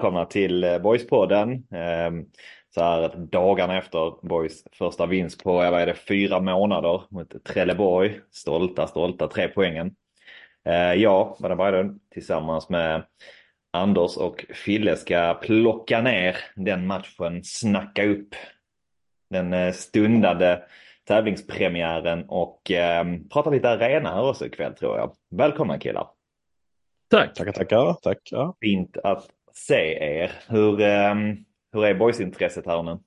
välkomna till eh, Boyspodden. Ehm, Så här dagarna efter Boys första vinst på, vad är det, fyra månader mot Trelleborg. Stolta, stolta tre poängen. Eh, Jag, Vadim Berglund, tillsammans med Anders och Fille ska plocka ner den matchen, snacka upp den eh, stundade tävlingspremiären och eh, prata lite arena här också ikväll tror jag. Välkomna killar! Tack. Tackar, tackar. Tack. Ja. Fint att se er. Hur, ehm, hur är boysintresset här nu?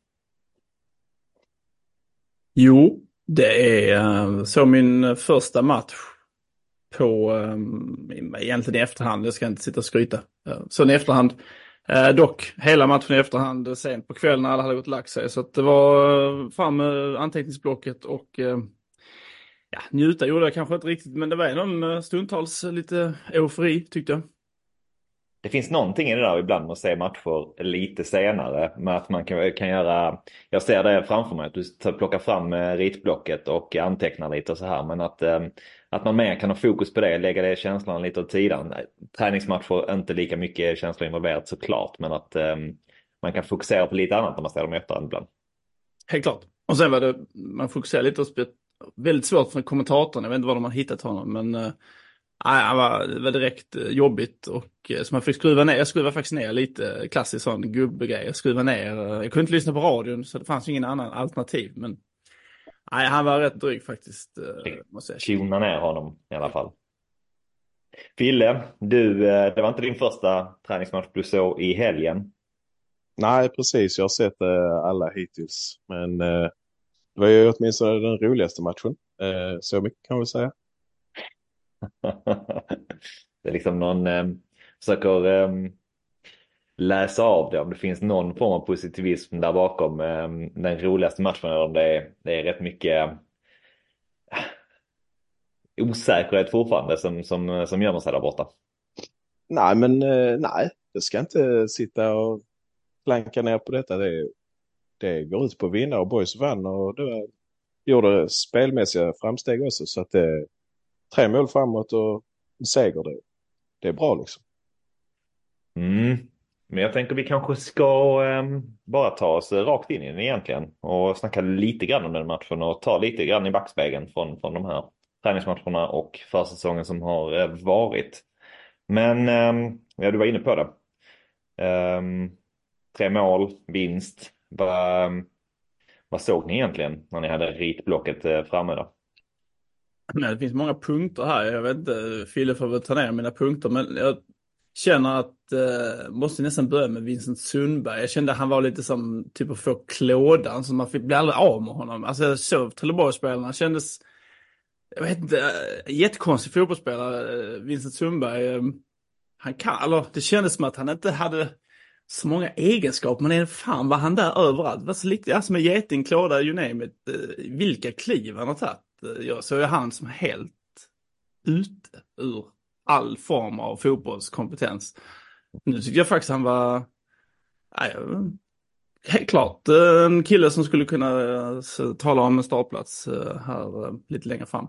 Jo, det är eh, så min första match på, ehm, egentligen i efterhand, jag ska inte sitta och skryta. Eh, så i efterhand, eh, dock hela matchen i efterhand sent på kvällen när alla hade gått och lagt sig. Så att det var fram med anteckningsblocket och ja, njuta gjorde jag kanske inte riktigt, men det var ändå stundtals lite eufori tyckte jag. Det finns någonting i det där ibland med att se matcher lite senare. Med att man kan, kan göra, jag ser det framför mig, att du plockar fram eh, ritblocket och antecknar lite och så här. Men att, eh, att man mer kan ha fokus på det, lägga det känslan lite åt sidan. Träningsmatcher, inte lika mycket känslor involverat såklart. Men att eh, man kan fokusera på lite annat när man ser dem i efterhand ibland. Helt klart. Och sen var det, man fokuserar lite och väldigt svårt för kommentatorn, jag vet inte var de har hittat honom, men han var, det var direkt eh, jobbigt och eh, så man fick skruva ner, jag skruvade faktiskt ner lite, klassisk sån gubbegrej, jag skruvade ner, eh, jag kunde inte lyssna på radion så det fanns ingen annan alternativ, men nej, han var rätt dryg faktiskt. Tuna ner honom i alla fall. Fille, du, det var inte din första träningsmatch du såg i helgen. Nej, precis. Jag har sett alla hittills. Men det var ju åtminstone den roligaste matchen. Så mycket kan vi säga. det är liksom någon eh, försöker eh, läsa av det om det finns någon form av positivism där bakom eh, den roligaste matchen eller om det är, det är rätt mycket eh, osäkerhet fortfarande som, som, som gömmer sig där borta. Nej, men eh, nej. Jag ska inte sitta och planka ner på detta. Det, det går ut på att vinna och Boys vann och det gjorde spelmässiga framsteg också. Så att det tre mål framåt och en seger. Det, det är bra liksom. Mm. Men jag tänker vi kanske ska um, bara ta oss rakt in i den egentligen och snacka lite grann om den matchen och ta lite grann i backspegeln från, från de här träningsmatcherna och försäsongen som har eh, varit. Men um, ja, du var inne på det. Um, tre mål, vinst. Va, vad såg ni egentligen när ni hade ritblocket eh, framme då? Nej, det finns många punkter här. Jag vet inte, Fille får väl ta ner mina punkter, men jag känner att, eh, måste nästan börja med Vincent Sundberg. Jag kände att han var lite som typ att få klådan, så man fick bli aldrig av med honom. Alltså jag såg Trelleborgsspelarna, kändes, jag vet inte, eh, jättekonstig fotbollsspelare, eh, Vincent Sundberg. Eh, han kan, eller det kändes som att han inte hade så många egenskaper, men fan var han där överallt. Det var så lite, alltså med geting, klåda, you name it. Eh, Vilka kliv han har tagit. Jag såg ju han som helt ute ur all form av fotbollskompetens. Nu tycker jag faktiskt han var, nej, helt klart eh, en kille som skulle kunna eh, tala om en startplats eh, här lite längre fram.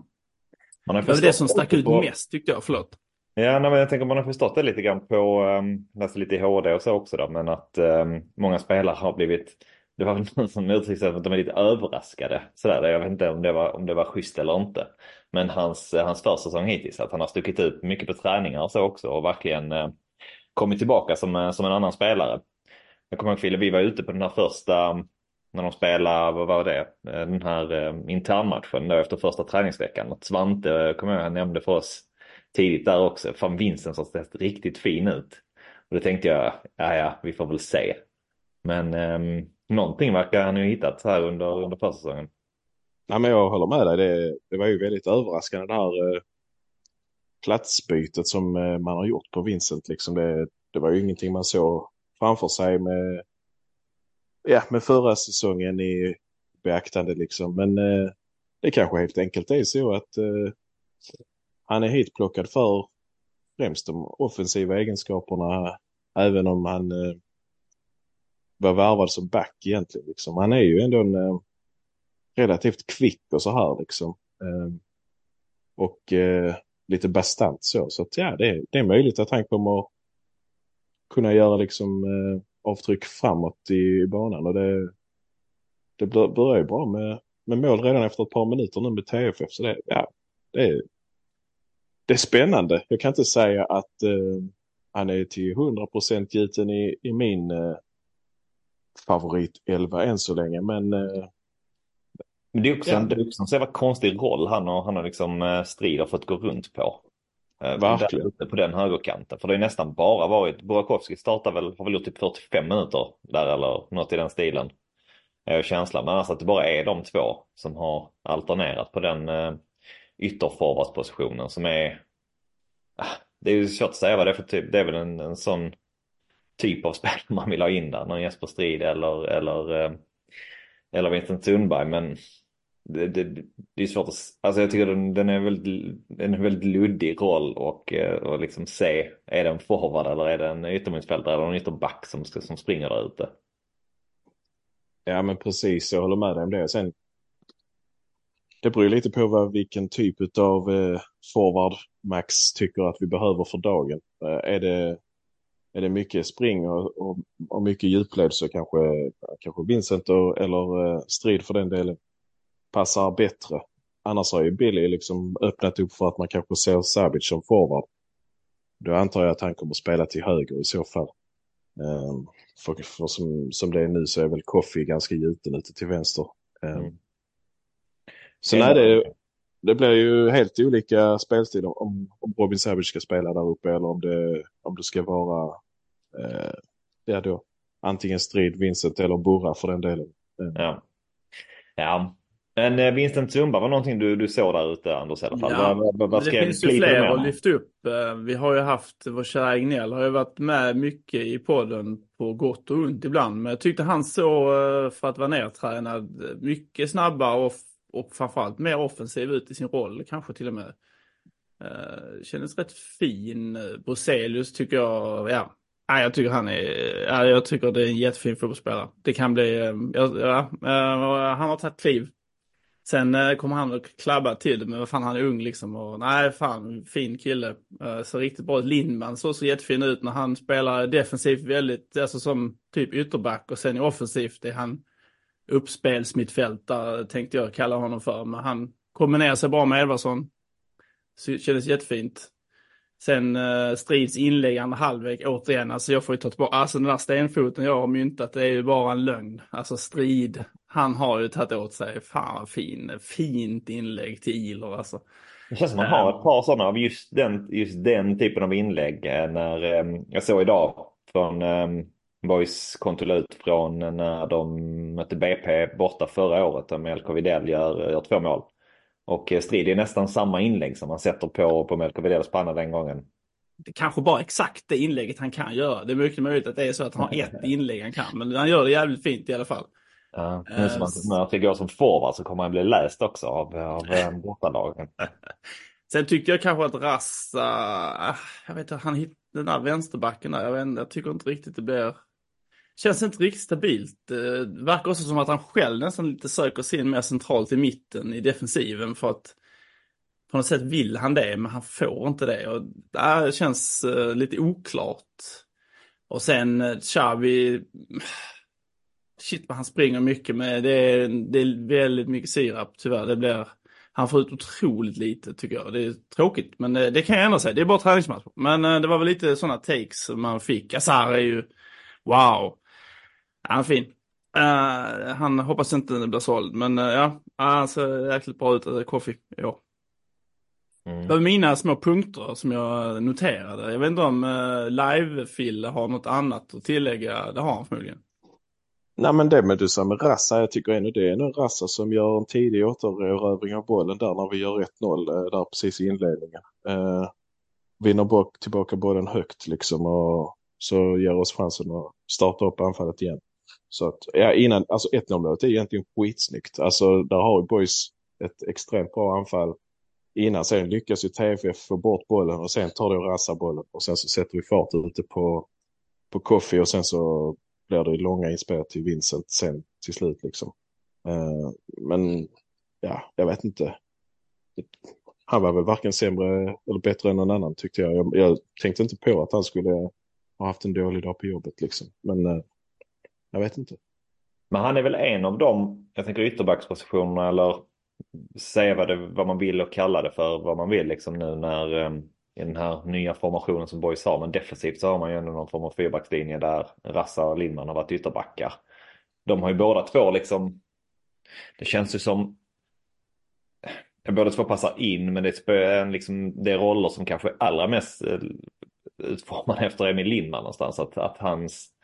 Man har Det var det som stack ut på- mest tyckte jag, förlåt. Ja, nej, men jag tänker man har förstått det lite grann på, um, läste lite i HD och så också då, men att um, många spelare har blivit, det var väl någon som uttryckte sig att de är lite överraskade. Sådär, jag vet inte om det var, om det var schysst eller inte. Men hans, hans försäsong hittills, att han har stuckit ut mycket på träningar och så också och verkligen eh, kommit tillbaka som, eh, som en annan spelare. Jag kommer ihåg Fille, vi var ute på den här första, när de spelade, vad var det, eh, den här eh, internmatchen då efter första träningsveckan. Att Svante, eh, kommer jag ihåg, han nämnde för oss tidigt där också. Fan Vincent såg sett riktigt fin ut. Och då tänkte jag, ja ja, vi får väl se. Men eh, någonting verkar han ju ha hittat här under, under försäsongen. Nej, men jag håller med dig. Det, det var ju väldigt överraskande det här eh, platsbytet som eh, man har gjort på Vincent. Liksom det, det var ju ingenting man såg framför sig med, ja, med förra säsongen i beaktande. Liksom. Men eh, det kanske helt enkelt är så att eh, han är hitplockad för främst de offensiva egenskaperna. Även om han eh, var värvad som back egentligen. Liksom. Han är ju ändå en, eh, relativt kvick och så här liksom. Eh, och eh, lite bastant så. Så att, ja, det är, det är möjligt att han kommer kunna göra liksom eh, avtryck framåt i, i banan. Och det, det börjar ju bra med, med mål redan efter ett par minuter nu med TFF. Så det, ja, det, är, det är spännande. Jag kan inte säga att eh, han är till 100% gjuten i, i min eh, favorit 11 än så länge. Men eh, men det är också, ja. en, det är också en så jävla konstig roll han och, han har liksom eh, strid har fått gå runt på. Eh, Verkligen. Där, på den högerkanten. För det har nästan bara varit, Burakovsky startar väl, har väl gjort typ 45 minuter där eller något i den stilen. Är känslan. Men alltså att det bara är de två som har alternerat på den eh, ytterforwardspositionen som är... Ah, det är ju svårt att säga vad det är för typ. Det är väl en, en sån typ av spel man vill ha in där. Någon Jesper Strid eller, eller, eh, eller Vincent Sundberg. Men det, det, det, är svårt att, alltså jag tycker den, den är väldigt, en väldigt luddig roll och, eh, och liksom se, är det en forward eller är det en yttermittfältare eller en ytterback som, ska, som springer där ute? Ja men precis, jag håller med dig om det. Sen, det beror lite på vad, vilken typ av eh, forward Max tycker att vi behöver för dagen. Eh, är, det, är det mycket spring och, och, och mycket djupled så kanske, kanske Vincent och, eller eh, Strid för den delen passar bättre. Annars har ju Billy liksom öppnat upp för att man kanske ser Sabic som forward. Då antar jag att han kommer spela till höger i så fall. Um, för, för som, som det är nu så är väl Coffee ganska gjuten ute till vänster. Um, mm. Så nej, det, det blir ju helt olika spelstilar om, om Robin Savage ska spela där uppe eller om det, om det ska vara eh, ja då, antingen Strid, Vincent eller Burra för den delen. Ja. Ja, men eh, Vincent Zumba var någonting du, du såg där ute Anders i alla fall. Ja, vad, vad, vad det finns ju fler att lyfta upp. Eh, vi har ju haft, vår kära Egnell har ju varit med mycket i podden på gott och ont ibland. Men jag tyckte han såg, eh, för att vara nertränad, mycket snabbare och, och framförallt mer offensiv ut i sin roll kanske till och med. Eh, kändes rätt fin. Eh, Bruselius tycker jag, ja, Nej, jag tycker han är, ja, jag tycker det är en jättefin fotbollsspelare. Det kan bli, eh, ja, ja han har tagit kliv Sen kommer han och klabba till det, men vad fan han är ung liksom. Och, nej, fan, fin kille. Ser riktigt bra ut. Lindman såg så jättefin ut när han spelar defensivt väldigt, alltså som typ ytterback och sen i offensivt är han uppspelsmittfältare tänkte jag kalla honom för. Men han kombinerar sig bra med Edvardsson. Så, kändes jättefint. Sen eh, Strids inlägg andra halvlek återigen, alltså jag får ju ta tillbaka, alltså den där stenfoten jag har myntat det är ju bara en lögn. Alltså Strid, han har ju tagit åt sig, fan vad fin, fint inlägg till Iler alltså. Det känns som man har ett par sådana av just den, just den typen av inlägg. Eh, när, eh, jag såg idag från um, Boys konto ut från när de mötte BP borta förra året och Melko Widell gör, gör två mål. Och eh, Strid är nästan samma inlägg som man sätter på, på Melko Widells panna den gången. Det kanske bara exakt det inlägget han kan göra. Det är mycket möjligt att det är så att han har ett inlägg han kan. Men han gör det jävligt fint i alla fall. Ja, nu som han går som forward så kommer han bli läst också av, av eh, bortalagen. Sen tyckte jag kanske att Rassa, ah, jag vet inte, han hittade den där vänsterbacken där, jag, vet jag tycker inte riktigt det blir Känns inte riktigt stabilt. Det verkar också som att han själv nästan lite söker sig in mer centralt i mitten i defensiven för att på något sätt vill han det men han får inte det. Och äh, det känns eh, lite oklart. Och sen eh, Xavi, shit vad han springer mycket med. Det är, det är väldigt mycket sirap tyvärr. Det blir, han får ut otroligt lite tycker jag. Det är tråkigt men det, det kan jag ändra sig. Det är bara träningsmatch. Men det var väl lite sådana takes man fick. Azar är ju wow. Han är fin. Uh, han hoppas inte det blir såld, men uh, ja, han ser jäkligt bra ut, uh, Kofi, ja. Mm. Det var mina små punkter som jag noterade. Jag vet inte om uh, live-Fille har något annat att tillägga. Det har han förmodligen. Nej men det med du sa med Rassa, jag tycker ändå det är en Rassa som gör en tidig återerövring av bollen där när vi gör 1-0 där precis i inledningen. Uh, vinner tillbaka bollen högt liksom och så ger oss chansen att starta upp anfallet igen. Så att, ja, innan, alltså 1-0 målet är egentligen skitsnyggt. Alltså där har ju Boys ett extremt bra anfall innan. Sen lyckas ju TFF få bort bollen och sen tar det och rassar bollen. Och sen så sätter vi fart ute på, på Coffee och sen så blir det långa inspel till Vincent sen till slut liksom. Uh, men ja, jag vet inte. Han var väl varken sämre eller bättre än någon annan tyckte jag. jag. jag. tänkte inte på att han skulle ha haft en dålig dag på jobbet liksom. Men uh, jag vet inte. Men han är väl en av dem, jag tänker ytterbackspositionerna eller säga vad, det, vad man vill och kalla det för vad man vill liksom nu när um, i den här nya formationen som Boys har. Men defensivt så har man ju ändå någon form av fyrbackslinje där Rassa och Lindman har varit ytterbackar. De har ju båda två liksom, det känns ju som båda två passar in men det är, liksom, det är roller som kanske är allra mest eh, utformade efter Emil Lindman någonstans. Att, att hans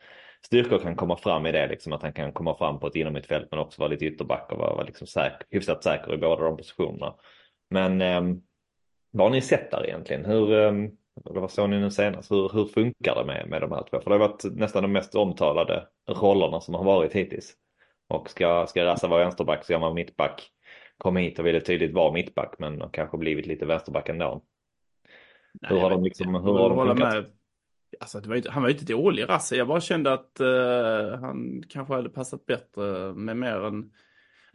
styrkor kan komma fram i det, liksom, att han kan komma fram på ett innermittfält men också vara lite ytterback och vara, vara liksom säker, hyfsat säker i båda de positionerna. Men eh, vad har ni sett där egentligen? Hur, eh, vad såg ni nu senast? Hur, hur funkar det med, med de här två? För det har varit nästan de mest omtalade rollerna som har varit hittills. Och ska, ska Rassa vara vänsterback så gör man mittback. Kom hit och ville tydligt vara mittback men har kanske blivit lite vänsterback ändå. Nej, hur har de liksom, hur har de funkat? Med Alltså, var inte, han var ju inte dålig Rasse. Jag bara kände att uh, han kanske hade passat bättre med mer en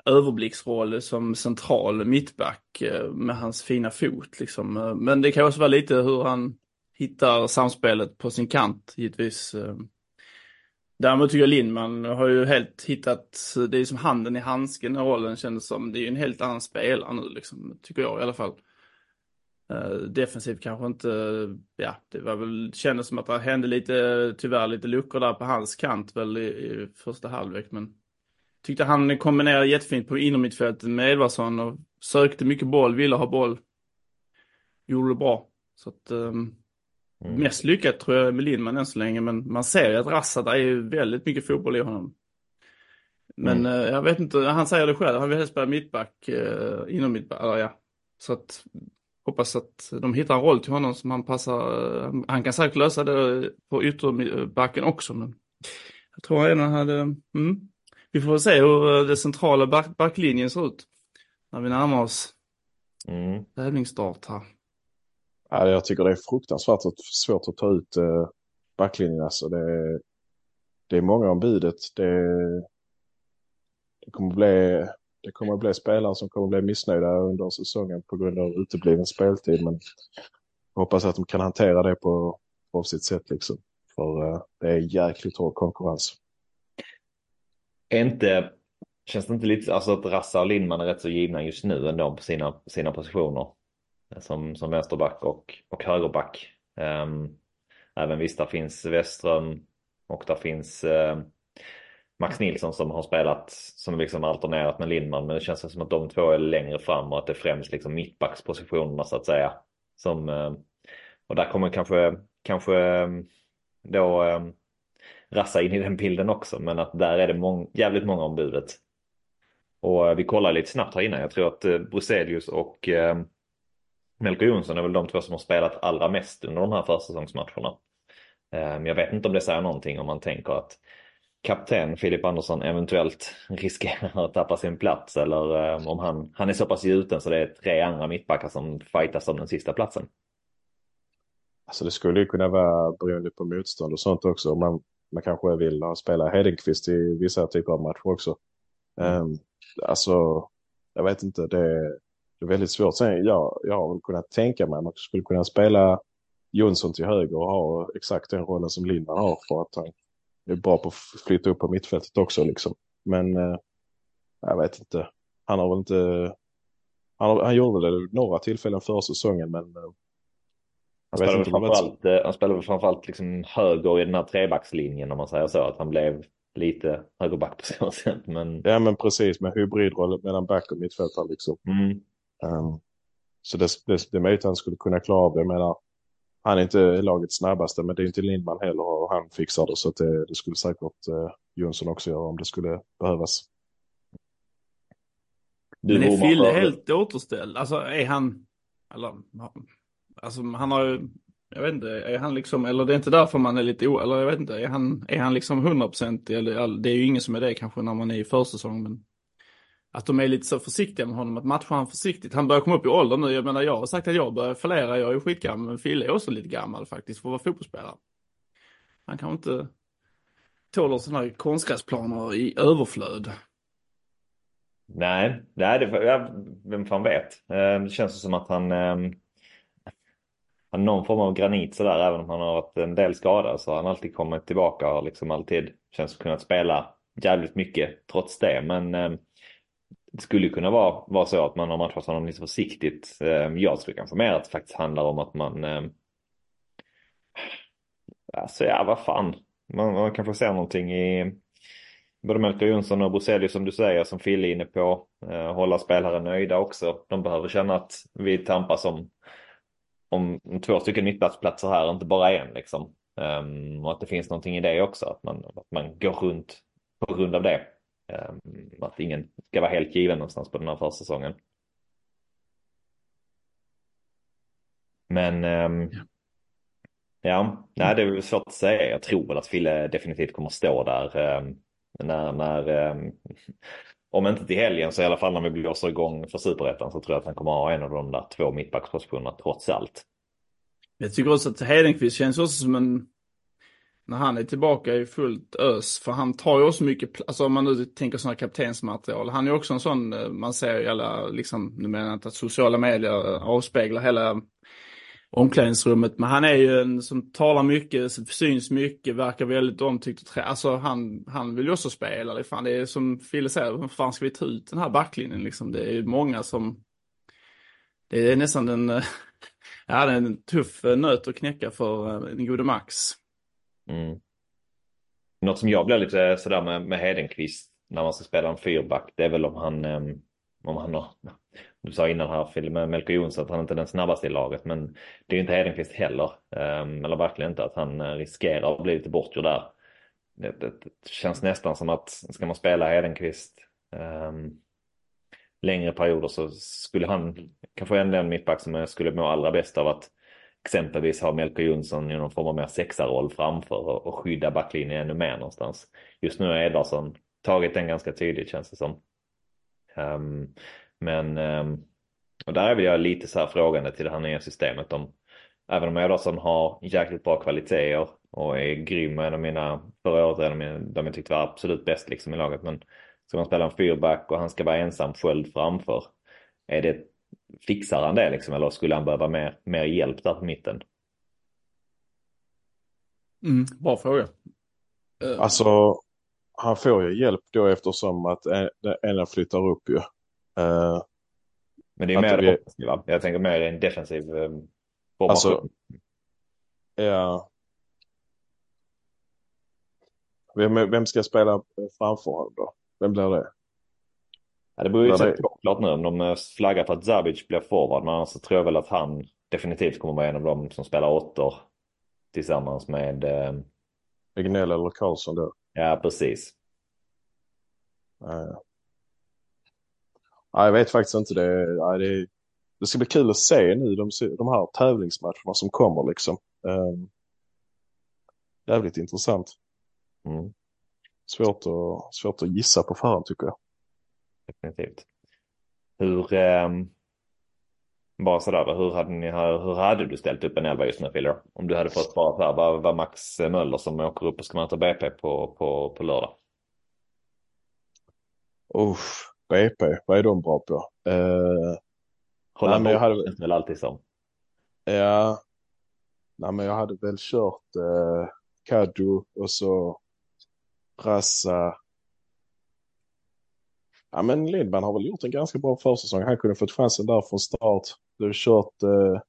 överblicksroll som central mittback uh, med hans fina fot. Liksom. Uh, men det kan också vara lite hur han hittar samspelet på sin kant givetvis. Däremot tycker jag Lindman har ju helt hittat, det är som handen i handsken i rollen kändes som. Det är ju en helt annan spelare nu liksom, tycker jag i alla fall. Uh, defensivt kanske inte, ja, det var väl, kändes som att det hände lite, tyvärr lite luckor där på hans kant väl i, i första halvlek, men tyckte han kombinerade jättefint på innermittfältet med Edvardsson och sökte mycket boll, ville ha boll. Gjorde det bra. Så att, um, mm. mest lyckat tror jag med Lindman än så länge, men man ser ju att Rassat är ju väldigt mycket fotboll i honom. Men mm. uh, jag vet inte, han säger det själv, han vill helst spela mittback, uh, inom mittback, eller ja. Så att hoppas att de hittar en roll till honom som han passar. Han kan säkert lösa det på ytterbacken också, men jag tror han redan hade... Mm. Vi får se hur det centrala back, backlinjen ser ut när vi närmar oss mm. tävlingsstart här. Ja, jag tycker det är fruktansvärt svårt att ta ut eh, backlinjen. Alltså det, är, det är många om budet. Det, det kommer bli det kommer att bli spelare som kommer att bli missnöjda under säsongen på grund av utebliven speltid. Men jag hoppas att de kan hantera det på, på sitt sätt liksom. För uh, det är jäkligt hård konkurrens. Är inte, känns det inte lite, alltså att Rassa och Lindman är rätt så givna just nu ändå på sina, sina positioner. Eh, som, som vänsterback och, och högerback. Um, även visst, där finns Westström och där finns uh, Max Nilsson som har spelat, som liksom alternerat med Lindman. Men det känns som att de två är längre fram och att det är främst liksom mittbackspositionerna så att säga. Som, eh, och där kommer kanske, kanske eh, då eh, Rassa in i den bilden också. Men att där är det mång, jävligt många om budet. Och vi kollar lite snabbt här innan. Jag tror att Bruselius och Melker Jonsson är väl de två som har spelat allra mest under de här försäsongsmatcherna. Men jag vet inte om det säger någonting om man tänker att kapten Filip Andersson eventuellt riskerar att tappa sin plats eller um, om han, han är så pass gjuten så det är tre andra mittbackar som fightas om den sista platsen. Alltså det skulle ju kunna vara beroende på motstånd och sånt också. Man, man kanske vill spela Hedenqvist i vissa typer av matcher också. Mm. Um, alltså, jag vet inte, det, det är väldigt svårt. Sen, ja, jag har kunnat tänka mig att man skulle kunna spela Jonsson till höger och ha exakt den rollen som Lindman har för att han är bra på att flytta upp på mittfältet också liksom. Men eh, jag vet inte. Han har väl inte... Han, han gjorde det några tillfällen förra säsongen men... Eh, han spelade, inte, framförallt, vet... Eh, han spelade framförallt liksom höger i den här trebackslinjen om man säger så. Att han blev lite högerback på så sätt. Men... Ja men precis med hybridroll mellan back och mittfältare liksom. Mm. Um, så det, det, det är möjligt att han skulle kunna klara av det. Jag menar, han är inte lagets snabbaste, men det är inte Lindman heller och han fixar det. Så det, det, skulle säkert eh, Jonsson också göra om det skulle behövas. Du, men är Fille helt återställd? Alltså är han, eller, alltså han har ju, jag vet inte, är han liksom, eller det är inte därför man är lite o, eller jag vet inte, är han, är han liksom 100% eller det är ju ingen som är det kanske när man är i försäsong, men att de är lite så försiktiga med honom, att matcha han försiktigt. Han börjar komma upp i åldern nu. Jag menar, jag har sagt att jag börjar fallera. Jag är ju skitgammal, men Fille är också lite gammal faktiskt för att vara fotbollsspelare. Han kanske inte tåler sådana här konstgräsplaner i överflöd. nej, nej det, ja, vem fan vet. Ehm, det känns som att han ehm, har någon form av granit sådär. Även om han har varit en del skadad så har han alltid kommit tillbaka och liksom alltid känns kunnat spela jävligt mycket trots det. Men eh, det skulle kunna vara, vara så att man har matchat honom lite försiktigt. Ehm, jag skulle kanske mer att det faktiskt handlar om att man ehm, Alltså ja, vad fan. Man, man kanske ser någonting i både Melker Jonsson och Bruzelius som du säger, som Fille är inne på. Ehm, hålla spelare nöjda också. De behöver känna att vi tampas om, om två stycken mittplatsplatser här, inte bara en liksom. Och att det finns någonting i det också, att man, att man går runt på grund av det. Um, att ingen ska vara helt given någonstans på den här försäsongen. Men um, ja. ja, nej det är svårt att säga. Jag tror väl att Fille definitivt kommer stå där när, när um, om inte till helgen så i alla fall när vi blåser igång för superettan så tror jag att han kommer ha en av de där två mittbackspositionerna trots allt. Jag tycker också att Hedenqvist känns också som en när han är tillbaka i fullt ös, för han tar ju också mycket, alltså om man nu tänker sådana kaptensmaterial, han är också en sån, eh, man ser ju alla, liksom, nu menar jag inte att sociala medier avspeglar hela omklädningsrummet, men han är ju en som talar mycket, syns mycket, verkar väldigt omtyckt. Alltså han, han vill ju också spela, det, fan, det är som Fille säger, hur fan ska vi ta ut den här backlinjen liksom? Det är många som, det är nästan en, ja det är en tuff eh, nöt att knäcka för eh, en gode Max. Mm. Något som jag blir lite sådär med, med Hedenqvist när man ska spela en fyrback, det är väl om han, ehm, om han har, du sa innan här Phil med Melker Jonsson att han inte är den snabbaste i laget, men det är ju inte Hedenqvist heller. Ehm, eller verkligen inte att han eh, riskerar att bli lite bortgjord där. Det, det, det, känns nästan som att ska man spela Hedenqvist um, längre perioder så skulle han kanske ändå en mittback som skulle må allra bäst av att exempelvis ha Melker Jonsson i någon form av mer sexaroll framför och, och skydda backlinjen ännu mer någonstans. Just nu har Edvardsson tagit den ganska tydligt känns det som. Um, men um, och där är väl jag lite så här frågande till det här nya systemet. Om, även om Edvardsson har jäkligt bra kvaliteter och är grym och en av mina, förra året en av mina, de jag tyckte var absolut bäst liksom i laget. Men ska man spela en fyrback och han ska vara ensam sköld framför. Är det Fixar han det liksom eller skulle han behöva mer, mer hjälp där på mitten? Mm, bra fråga. Uh. Alltså, han får ju hjälp då eftersom att ena flyttar upp ju. Uh, Men det är mer vi... offensiva. Jag tänker mer en defensiv uh, formation. Alltså, ja. Vem, vem ska spela framför honom då? Vem blir det? Ja, det beror ju det... klart nu om de eh, flaggar för att Zabic blir forward. Men annars så tror jag väl att han definitivt kommer vara en av dem som spelar åttor tillsammans med... Eh... Egnell eller Karlsson då? Ja, precis. Ja. jag vet faktiskt inte det. Ja, det. Det ska bli kul att se nu de, de här tävlingsmatcherna som kommer liksom. Um, jävligt intressant. Mm. Svårt, att, svårt att gissa på förhand tycker jag definitivt. Hur, eh, bara sådär, hur hade, ni, hur hade du ställt upp en elva just nu Filler? Om du hade fått bara så här, vad var Max Möller som åker upp och ska möta BP på, på, på lördag? Uff, BP, vad är de bra på? Uh, Hålla nej, jag hade väl alltid som. Ja, nej men jag hade väl kört uh, Kaddu och så Rassa Ja, men Lindman har väl gjort en ganska bra försäsong. Han kunde fått chansen där från start. Du har kört eh,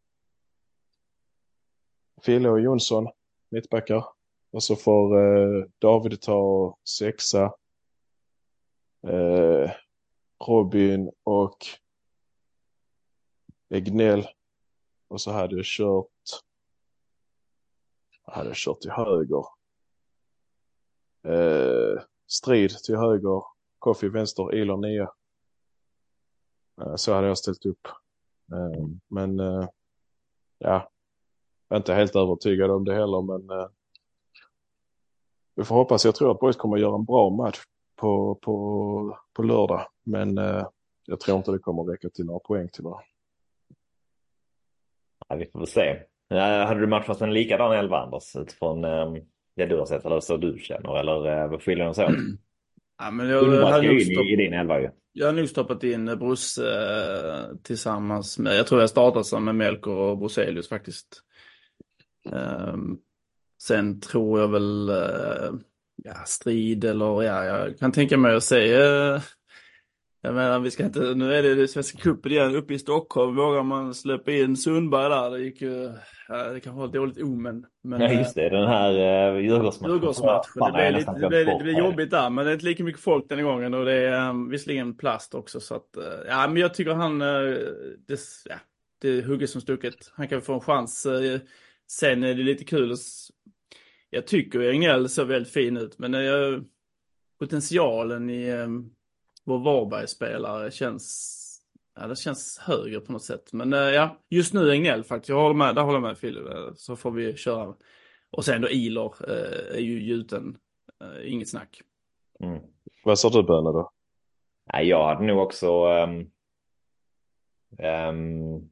Fille och Jonsson, mittbackar. Och så får eh, David ta sexa. Eh, Robin och Egnell. Och så hade jag kört jag hade kört till höger. Eh, strid till höger Koffi vänster, Elon nia. Eh, så hade jag ställt upp. Eh, men eh, ja, jag är inte helt övertygad om det heller. Men vi får hoppas. Jag tror att Boys kommer att göra en bra match på, på, på lördag. Men jag tror inte det kommer att räcka till några poäng tyvärr. Ja, vi får väl se. Hade du matchat en likadan elva Anders utifrån det du har sett eller så du känner eller vad skiljer de sig åt? Ja, men jag, Sundberg hade in stopp, i, din elva ju. jag har nog stoppat in Bruce eh, tillsammans med, jag tror jag startat som med Melker och Bruselius faktiskt. Ehm, sen tror jag väl, eh, ja, strid eller ja, jag kan tänka mig att eh, jag menar, vi ska inte, nu är det, det Svenska cupen igen uppe i Stockholm. Vågar man släppa in Sundberg där? Det gick ju, ja, det kanske var ett dåligt omen. Men, Nej, just det. Den här uh, Djurgårdsmatchen. Djurgårdsmatchen. Det jag blev, har lite, det, blev, det blev jobbigt där, men det är inte lika mycket folk den gången och det är um, visserligen plast också. Så att, uh, ja, men jag tycker han, det, ja, det är hugget som stucket. Han kan få en chans. Sen är det lite kul jag tycker Egnell ser väldigt fin ut, men uh, potentialen i um, vår Varberg-spelare känns, ja det känns högre på något sätt. Men uh, ja, just nu Egnell faktiskt, jag håller med, där håller jag med Phil, så får vi köra. Och sen då Ilor uh, är ju gjuten, uh, inget snack. Mm. Vad sa du Böne då? Nej, jag hade nog också... Um, um,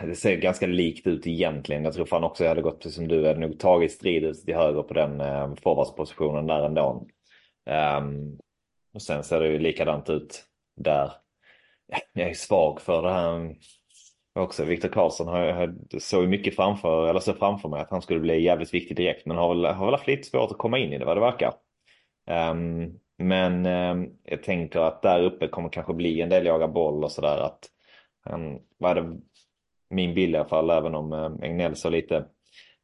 det ser ganska likt ut egentligen. Jag tror fan också jag hade gått precis som du. Jag hade nog tagit strid ut till höger på den uh, forwardspositionen där ändå. Um, och sen ser det ju likadant ut där. Jag är svag för det här också. Viktor Karlsson har, har, såg mycket framför, eller så framför mig att han skulle bli jävligt viktig direkt. Men har väl, har väl haft lite svårt att komma in i det vad det verkar. Um, men um, jag tänker att där uppe kommer kanske bli en del jaga boll och sådär. Att um, vad är det min bild i alla fall, även om um, Egnell så lite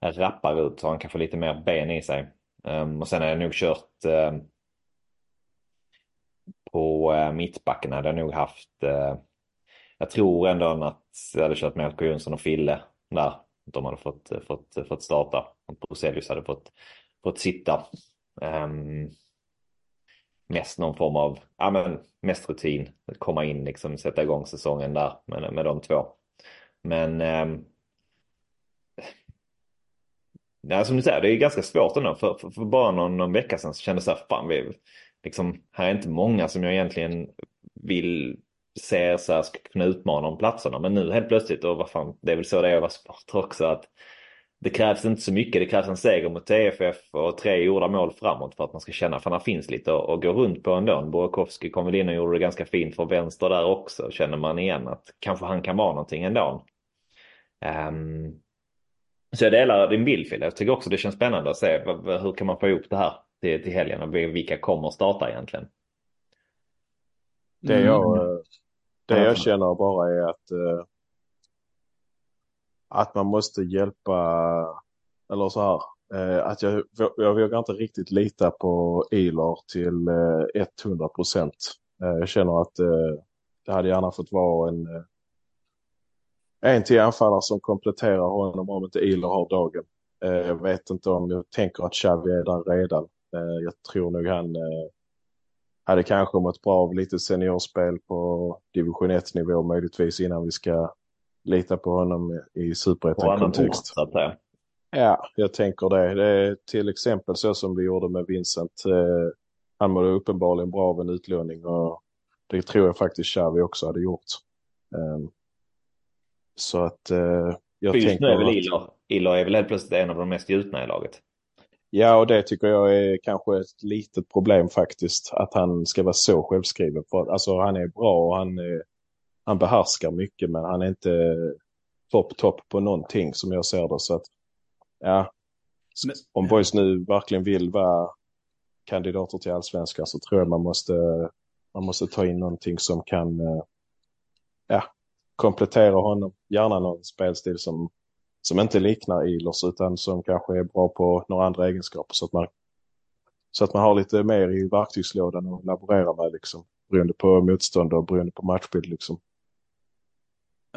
rappar ut så han kan få lite mer ben i sig. Um, och sen är det nog kört um, på eh, mittbacken hade jag nog haft eh, jag tror ändå att jag hade kört med LK Jonsson och Fille där. De hade fått, eh, fått, fått starta. Bruzelius hade fått, fått sitta. Um, mest någon form av, ja men mest rutin. Komma in liksom, sätta igång säsongen där med, med de två. Men ehm, um, Nej, som du säger, det är ganska svårt ändå. För, för, för bara någon, någon vecka sedan så kändes det så här, fan vi, liksom, här är inte många som jag egentligen vill ser så här ska kunna utmana om platserna. Men nu helt plötsligt, och vad fan, det är väl så det är att vara supporter också, att det krävs inte så mycket. Det krävs en seger mot TFF och tre gjorda mål framåt för att man ska känna att det finns lite att gå runt på ändå. Burakovsky kom väl in och gjorde det ganska fint för vänster där också. Känner man igen att kanske han kan vara någonting ändå. Um, så jag delar din bild Fille. Jag tycker också det känns spännande att se hur kan man få ihop det här till, till helgen och vilka kommer starta egentligen. Det jag, mm. det jag känner bara är att, att man måste hjälpa, eller så här, att jag, jag vågar inte riktigt lita på Ilar till 100 procent. Jag känner att det hade gärna fått vara en, en till anfallare som kompletterar honom om inte Ilar har dagen. Jag vet inte om jag tänker att Xavi är där redan. Jag tror nog han hade kanske mått bra av lite seniorspel på division 1-nivå möjligtvis innan vi ska lita på honom i superettan-kontext. Ja, jag tänker det. Det är till exempel så som vi gjorde med Vincent. Han mådde uppenbarligen bra av en utlåning och det tror jag faktiskt Xavi också hade gjort. Så att jag just tänker nu är väl att... Ilo, Ilo är väl helt plötsligt en av de mest gjutna i laget. Ja, och det tycker jag är kanske ett litet problem faktiskt. Att han ska vara så självskriven. För, alltså han är bra och han, är, han behärskar mycket men han är inte topp, topp på någonting som jag ser det. Så att, ja, Men- om boys nu verkligen vill vara kandidater till allsvenskan så tror jag man måste, man måste ta in någonting som kan eh, ja, komplettera honom. Gärna någon spelstil som som inte liknar Ilers utan som kanske är bra på några andra egenskaper så att man så att man har lite mer i verktygslådan att laborera med liksom beroende på motstånd och beroende på matchbild liksom.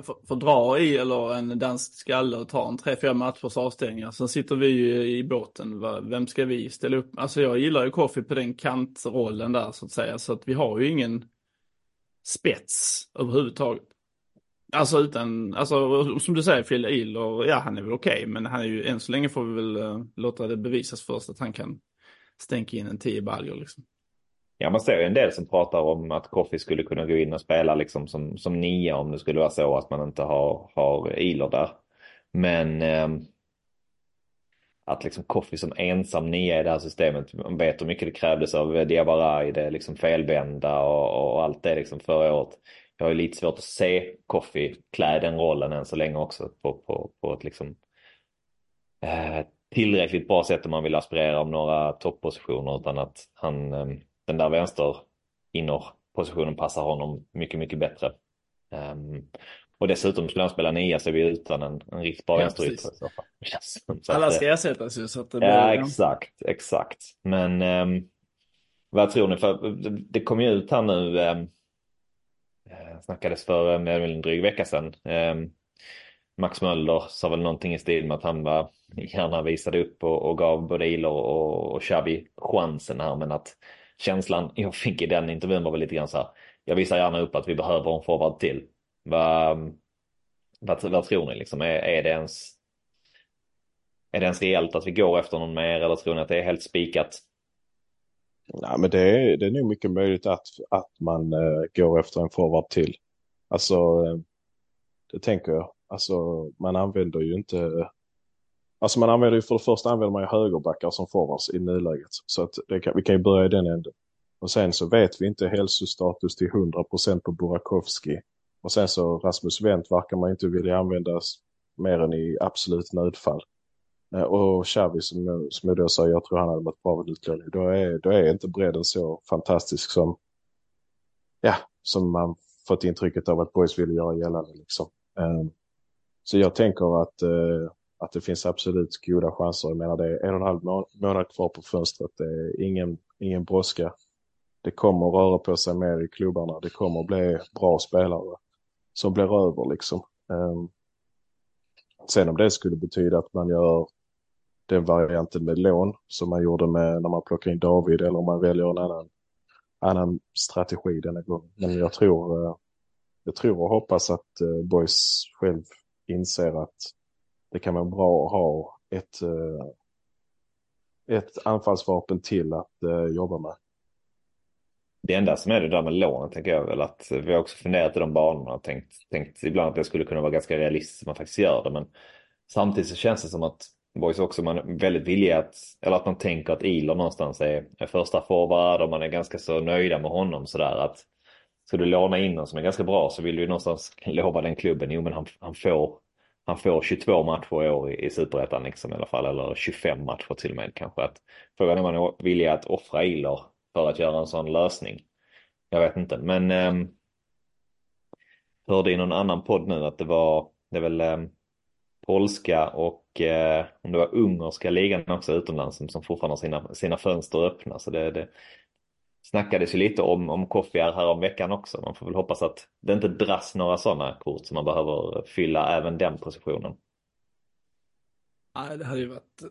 För, för dra i eller en dansk skalle och ta en tre, fyra matchers avstängningar. Sen sitter vi ju i båten. Vem ska vi ställa upp? Alltså jag gillar ju Koffi på den kantrollen där så att säga. Så att vi har ju ingen spets överhuvudtaget. Alltså utan, alltså som du säger Phil Iler, ja han är väl okej. men han är ju, än så länge får vi väl uh, låta det bevisas först att han kan stänka in en tio baljor liksom. Ja, man ser ju en del som pratar om att Koffi skulle kunna gå in och spela liksom som, som nia om det skulle vara så att man inte har, har Iler där. Men eh, att liksom Koffi som ensam nia i det här systemet, man vet hur mycket det krävdes av Diabara, i det liksom felvända och, och allt det liksom förra året. Jag har ju lite svårt att se Koffi klä den rollen än så länge också på, på, på ett liksom eh, tillräckligt bra sätt om man vill aspirera om några toppositioner utan att han, eh, den där vänster innerpositionen passar honom mycket, mycket bättre. Um, och dessutom skulle han spela nia så är vi utan en, en riktigt bra ja, vänsterytter. Alla ska ersättas ju. Så att det blir, ja, exakt, exakt. Men um, vad tror ni? För det kom ju ut här nu, um, Eh, snackades för eh, en dryg vecka sedan. Ehm, Max Möller sa väl någonting i stil med att han var, gärna visade upp och, och gav både Ilor och, och Xavi chansen här men att känslan jag fick i den intervjun var väl lite grann så här. Jag visar gärna upp att vi behöver en forward till. Vad, vad, vad tror ni liksom? Är, är det ens är det ens reellt att vi går efter någon mer eller tror ni att det är helt spikat? Nej, men det är, det är nog mycket möjligt att, att man eh, går efter en forward till. Alltså, eh, det tänker jag. Alltså, man använder ju inte... Alltså man använder ju för det första använder man ju högerbackar som forwards i nuläget. Så att kan, vi kan ju börja i den änden. Och sen så vet vi inte hälsostatus till 100% på Burakovsky. Och sen så Rasmus Wendt verkar man inte vilja använda mer än i absolut nödfall. Eh, och Xavi som, som jag då sa, jag tror han hade varit bra vid utlåning. Då är, då är inte bredden så fantastisk som, ja, som man fått intrycket av att Boys ville göra gällande. Liksom. Ehm, så jag tänker att, eh, att det finns absolut goda chanser. Jag menar det är en och en halv månad kvar på fönstret. Det är ingen, ingen brådska. Det kommer röra på sig mer i klubbarna. Det kommer bli bra spelare som blir över liksom. Ehm, sen om det skulle betyda att man gör den varianten med lån som man gjorde med när man plockade in David eller om man väljer en annan, annan strategi denna gång. Men jag tror, eh, jag tror och hoppas att eh, Boys själv inser att det kan vara bra att ha ett, eh, ett anfallsvapen till att jobba med. Det enda som är det där med lånen tänker jag väl att vi har också funderat i de banorna och tänkt, tänkt ibland att det skulle kunna vara ganska realistiskt att man faktiskt gör det. Men samtidigt så känns det som att Boys också man är väldigt villig att, eller att man tänker att Ilor någonstans är, är första forward och man är ganska så nöjda med honom sådär att ska du låna in någon som är ganska bra så vill du ju någonstans lova den klubben, jo men han, han får han får 22 matcher i år i, i Superettan liksom i alla fall, eller 25 matcher till och med kanske. Att, frågan är om man är villig att offra Ilor för att göra en sån lösning. Jag vet inte, men eh, hörde i någon annan podd nu att det var, det är väl eh, polska och eh, om det var ungerska ligan också utomlands som, som fortfarande har sina, sina fönster öppna. Så det, det snackades ju lite om, om Koffiar här om veckan också. Man får väl hoppas att det inte dras några sådana kort som man behöver fylla även den positionen. Nej, det hade ju varit,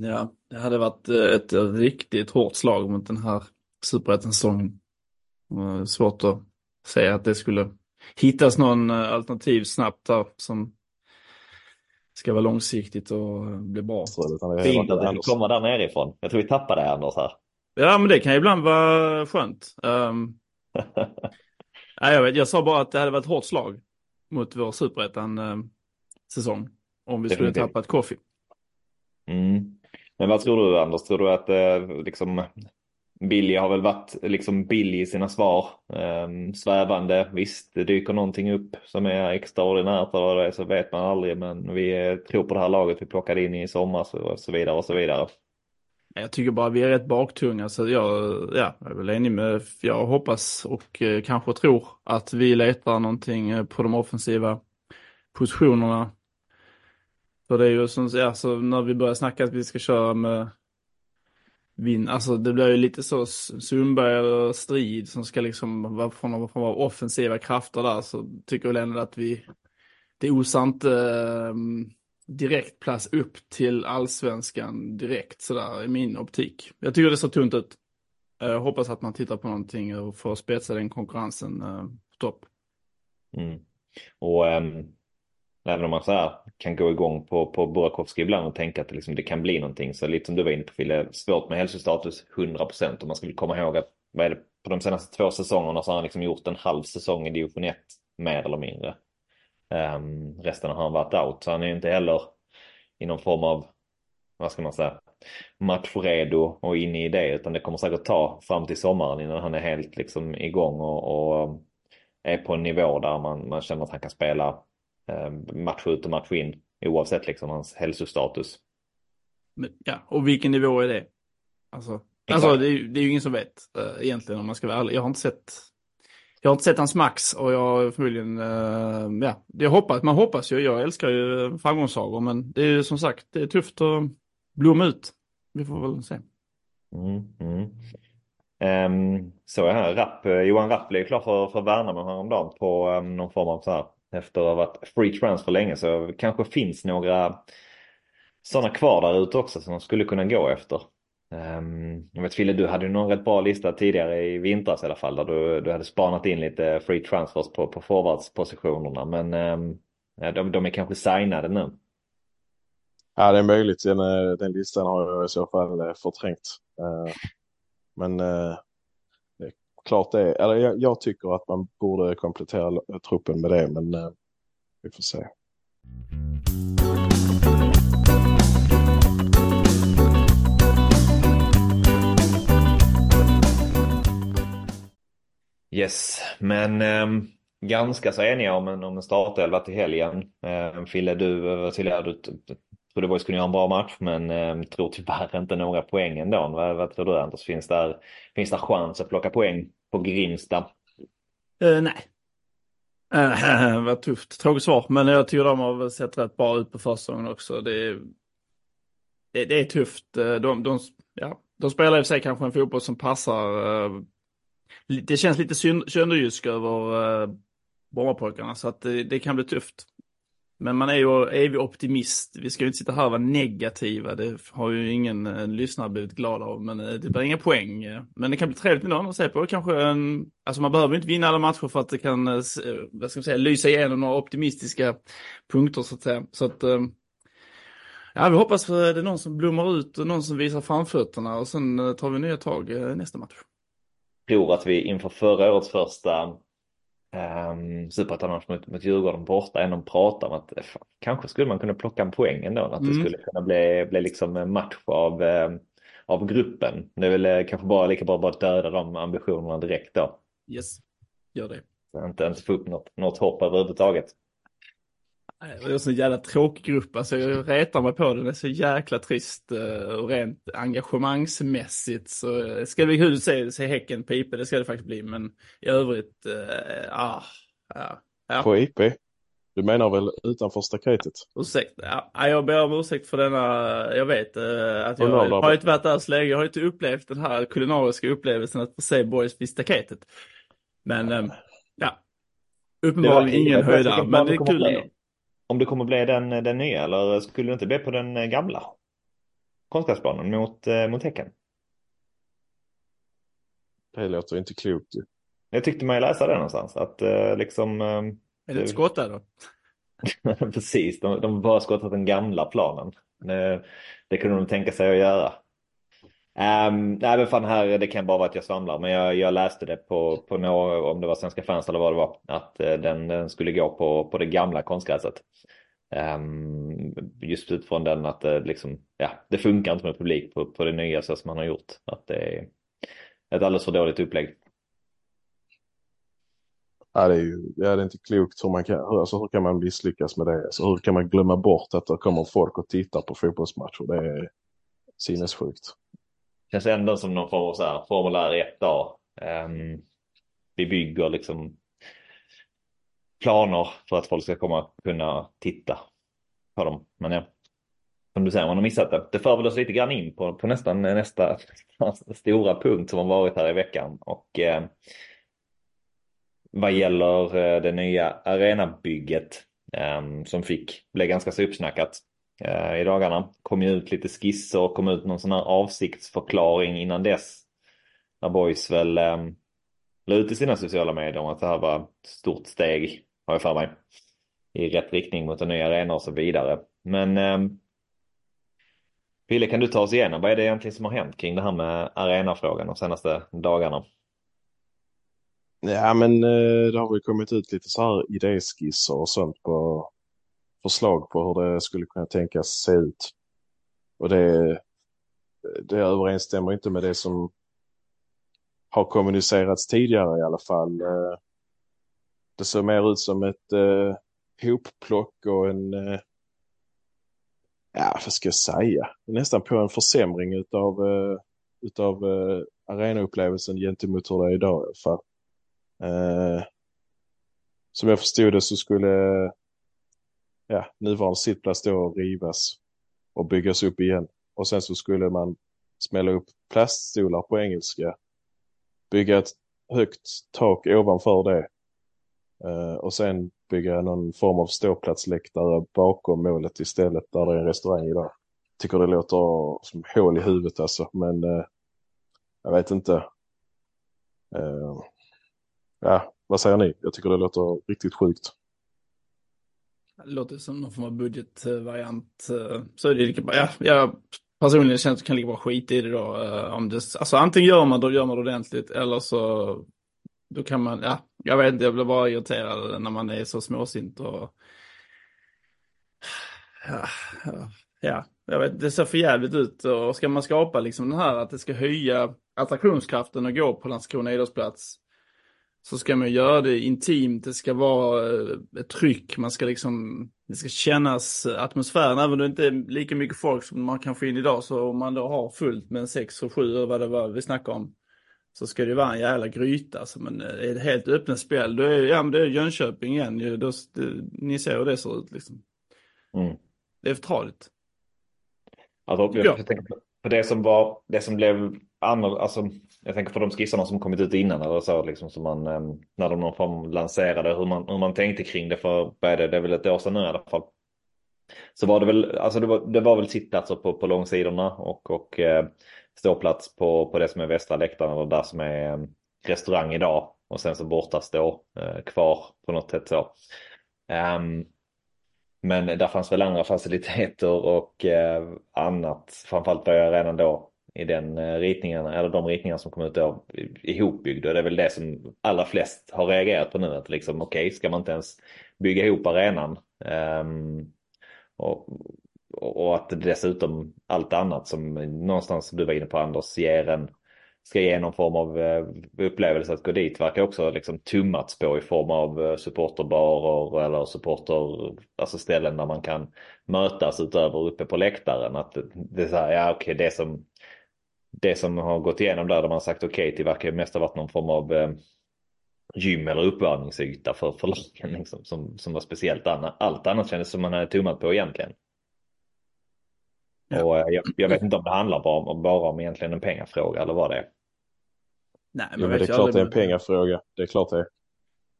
ja, det hade varit eh, ett riktigt hårt slag mot den här superettan-säsongen. Eh, svårt att säga att det skulle hittas någon eh, alternativ snabbt där som ska vara långsiktigt och bli bra. Fint att det kommer där nerifrån. Jag tror vi tappade Anders här. Ja, men det kan ibland vara skönt. Um... Nej, jag, vet, jag sa bara att det hade varit ett hårt slag mot vår superettan-säsong. Ehm, om vi skulle tappa ett Koffi. Mm. Men vad tror du Anders? Tror du att eh, liksom, Billy har väl varit liksom billig i sina svar. Um, svävande. Visst, det dyker någonting upp som är extraordinärt eller det så vet man aldrig. Men vi eh, tror på det här laget vi plockade in i somras och så vidare och så vidare. Jag tycker bara vi är rätt baktunga så jag, ja, jag är väl enig med, jag hoppas och eh, kanske tror att vi letar någonting eh, på de offensiva positionerna. För det är ju som, ja, så när vi börjar snacka att vi ska köra med vinna. Alltså det blir ju lite så Sundberg eller Strid som ska liksom vara från någon form av offensiva krafter där så tycker väl ändå att vi, det osar inte eh, direkt plats upp till allsvenskan direkt sådär i min optik. Jag tycker det ser tunt ut. Jag hoppas att man tittar på någonting och får spetsa den konkurrensen eh, på topp. Mm. Och um, Även om man så här kan gå igång på, på Burakovsky ibland och tänka att det, liksom, det kan bli någonting. Så lite som du var inne på Fille, svårt med hälsostatus 100% om man skulle komma ihåg att vad är det, på de senaste två säsongerna så har han liksom gjort en halv säsong i division 1 mer eller mindre. Um, resten har han varit out så han är inte heller i någon form av vad ska man säga, matchredo och inne i det. Utan det kommer säkert ta fram till sommaren innan han är helt liksom igång och, och är på en nivå där man, man känner att han kan spela match ut och match in oavsett liksom hans hälsostatus. Ja, och vilken nivå är det? Alltså, alltså det, är, det är ju ingen som vet äh, egentligen om man ska vara ärlig. Jag har inte sett jag har inte sett hans max och jag förmodligen, äh, ja, jag hoppas, man hoppas ju, jag älskar ju framgångssagor men det är ju som sagt, det är tufft att blomma ut. Vi får väl se. Mm, mm. Um, så jag här, Rapp, eh, Johan Rapp blev klar för, för Värnamo häromdagen på um, någon form av så här, efter att ha varit free transfer länge så kanske finns några sådana kvar där ute också som de skulle kunna gå efter. Ehm, jag vet Fille, du hade ju någon rätt bra lista tidigare i vintras i alla fall där du, du hade spanat in lite free transfers på, på forwardspositionerna men ehm, de, de är kanske signade nu. Ja det är möjligt, den, eh, den listan har jag i så fall eh, förträngt. Ehm, men eh, klart det är, eller jag, jag, tycker att man borde komplettera truppen med det men eh, vi får se. Yes, men eh, ganska så eniga om en, om en startelva till helgen. Eh, Fille, du, Vassilja, du trodde Boys kunde göra en bra match men eh, tror tyvärr inte några poäng ändå. Vad, vad tror du Anders? Finns där, finns där chans att plocka poäng på Grimsta? Uh, nej. Uh, vad tufft, tråkigt svar. Men jag tycker de har sett rätt bra ut på försäsongen också. Det är, det, det är tufft. Eh, de, de, ja, de spelar i och för sig kanske en fotboll som passar uh, det känns lite sönderjysk över uh, Brommapojkarna så att det, det, kan bli tufft. Men man är ju evig optimist. Vi ska ju inte sitta här och vara negativa. Det har ju ingen eh, lyssnare blivit glad av. Men eh, det blir inga poäng. Men det kan bli trevligt med någon att se på. Kanske en, alltså man behöver inte vinna alla matcher för att det kan, eh, eh, vad ska man säga, lysa igenom några optimistiska punkter så att säga. Så att, eh, ja vi hoppas att eh, det är någon som blommar ut och någon som visar framfötterna och sen tar vi nya tag nästa match Jag tror att vi inför förra årets första um, superettan mot, mot Djurgården borta ändå pratar om att fan, kanske skulle man kunna plocka en poäng ändå. Att mm. det skulle kunna bli, bli liksom en match av, um, av gruppen. Det är väl eh, kanske bara lika bra bara döda de ambitionerna direkt då. Yes, gör det. Så inte ens få upp något, något hopp överhuvudtaget. Det är så jävla tråkig grupp, alltså jag retar mig på den, det är så jäkla trist eh, och rent engagemangsmässigt så eh, ska det bli kul att se, se Häcken på IP, det ska det faktiskt bli, men i övrigt, äh, ah, ja. ja. På IP? Du menar väl utanför staketet? Ursäkta, ja, jag ber om ursäkt för denna, jag vet att jag har inte varit där så länge, jag har inte upplevt den här kulinariska upplevelsen att få se boys vid staketet. Men, äh, ja, uppenbarligen ingen höjdare, men det är kul ändå om det kommer bli den, den nya eller skulle det inte bli på den gamla konstgräsplanen mot, eh, mot Häcken? Det låter inte klokt ju. Jag tyckte man ju läsa det någonstans att eh, liksom... Eh, är det ett skott där då? Precis, de, de bara skottat den gamla planen. Det, det kunde de tänka sig att göra. Um, nej men fan här, det kan bara vara att jag svamlar. Men jag, jag läste det på, på några, om det var Svenska fans eller vad det var. Att uh, den, den, skulle gå på, på det gamla konstgräset. Um, just utifrån den att det liksom, ja, det funkar inte med publik på, på det nya så som man har gjort. Att det är ett alldeles för dåligt upplägg. Ja, det är ju det är inte klokt hur man kan, alltså, hur kan man misslyckas med det? Alltså, hur kan man glömma bort att det kommer folk och tittar på fotbollsmatcher? Det är sinnessjukt. Känns ändå som någon form av så här, formulär 1A. Um, ehm, vi bygger liksom planer för att folk ska komma kunna titta på dem. Men ja, som du säger, man har missat det. Det för väl oss lite grann in på, på nästan nästa stora punkt som har varit här i veckan. Och eh, vad gäller eh, det nya arenabygget eh, som fick bli ganska så uppsnackat Eh, i dagarna. Kom ju ut lite skisser och kom ut någon sån här avsiktsförklaring innan dess. När Boys väl eh, la ut i sina sociala medier om att det här var ett stort steg, har jag för mig, i rätt riktning mot en ny arena och så vidare. Men eh, Pille, kan du ta oss igenom vad är det egentligen som har hänt kring det här med arenafrågan de senaste dagarna? Ja, men eh, det har väl kommit ut lite så här idéskisser och sånt på förslag på hur det skulle kunna tänkas se ut. Och det, det överensstämmer inte med det som har kommunicerats tidigare i alla fall. Eh, det ser mer ut som ett eh, hopplock och en, eh, ja vad ska jag säga, nästan på en försämring utav, eh, utav eh, arenaupplevelsen gentemot hur det är idag i alla fall. Eh, som jag förstod det så skulle ja, nuvarande sittplats då rivas och byggas upp igen. Och sen så skulle man smälla upp plaststolar på engelska, bygga ett högt tak ovanför det uh, och sen bygga någon form av ståplatsläktare bakom målet istället där det är en restaurang idag. Tycker det låter som hål i huvudet alltså, men uh, jag vet inte. Uh, ja, vad säger ni? Jag tycker det låter riktigt sjukt. Det låter som någon form av budgetvariant. Eh, så är det lika bra. Ja, jag personligen känner att det kan lika bra skit i det då. Eh, om det, alltså antingen gör man det, gör man det ordentligt eller så då kan man, ja, jag vet inte, jag blir bara irriterad när man är så småsint och ja, ja, ja, jag vet, det ser för jävligt ut och ska man skapa liksom den här att det ska höja attraktionskraften och gå på Landskrona idrottsplats så ska man göra det intimt, det ska vara eh, ett tryck, man ska liksom, det ska kännas atmosfären, även om det inte är lika mycket folk som man kan få in idag, så om man då har fullt med en sex och sju, vad det var vi snackade om, så ska det vara en jävla gryta. Alltså, men är det helt öppna spel, då är, ja, men det är Jönköping igen, då, ni ser hur det ser ut liksom. Mm. Det är för tradigt. Alltså, jag, jag tänker på det som var, det som blev annorlunda, alltså jag tänker på de skissarna som kommit ut innan eller så, liksom, som man, ehm, när de någon form lanserade, hur man, hur man tänkte kring det för, det, det är väl ett år sedan nu i alla fall. Så var det väl, alltså det var, det var väl sittplatser alltså på, på långsidorna och, och eh, ståplats på, på det som är västra läktaren eller där som är eh, restaurang idag. Och sen så borta stå eh, kvar på något sätt så. Um, men där fanns väl andra faciliteter och eh, annat, framförallt var jag redan då i den eh, ritningen, eller de ritningar som kom ut då ihopbyggda. Och det är väl det som allra flest har reagerat på nu. Att liksom okej, okay, ska man inte ens bygga ihop arenan? Um, och, och att dessutom allt annat som någonstans du var inne på Anders ger en ska ge någon form av eh, upplevelse att gå dit verkar också liksom tummats på i form av eh, supporterbarer eller supporter, alltså ställen där man kan mötas utöver uppe på läktaren. Att det är så här, ja okej det som det som har gått igenom där, där man sagt okej okay till verkar mest ha varit någon form av eh, gym eller uppvärmningsyta för, för lagen liksom, som, som var speciellt. Annat. Allt annat kändes som man hade tummat på egentligen. Ja. Och eh, jag, jag, vet inte om det handlar bara om, bara om egentligen en pengafråga eller vad det är. Nej, men, jo, men det är klart det är en pengafråga. Det är klart det.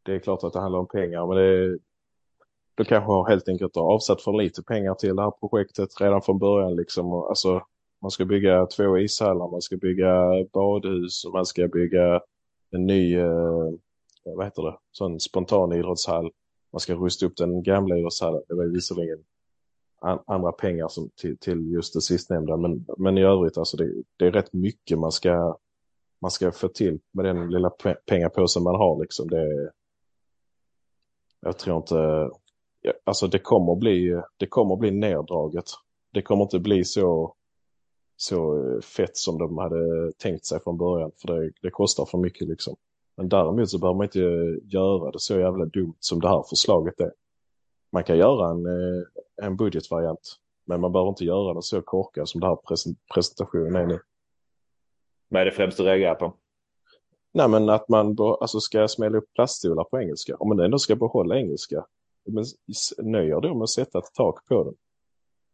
Det är klart att det handlar om pengar, men det är, då kanske har helt enkelt avsatt för lite pengar till det här projektet redan från början liksom. Alltså, man ska bygga två ishallar, man ska bygga badhus och man ska bygga en ny, eh, vad heter det, sån spontan idrottshall. Man ska rusta upp den gamla idrottshallen. Det var visserligen an, andra pengar som, till, till just det sistnämnda. Men, men i övrigt, alltså det, det är rätt mycket man ska, man ska få till med den lilla pengapåsen man har. Liksom. Det, jag tror inte, alltså det kommer bli, det kommer bli neddraget. Det kommer inte bli så så fett som de hade tänkt sig från början. För det, det kostar för mycket liksom. Men däremot så behöver man inte göra det så jävla dumt som det här förslaget är. Man kan göra en, eh, en budgetvariant. Men man behöver inte göra den så korkad som det här presentationen är nu. Vad är det främst du reagerar på? Nej men att man alltså, ska smälla upp plaststolar på engelska. Om man ändå ska behålla engelska. Men nöjer då med att sätta ett tak på den.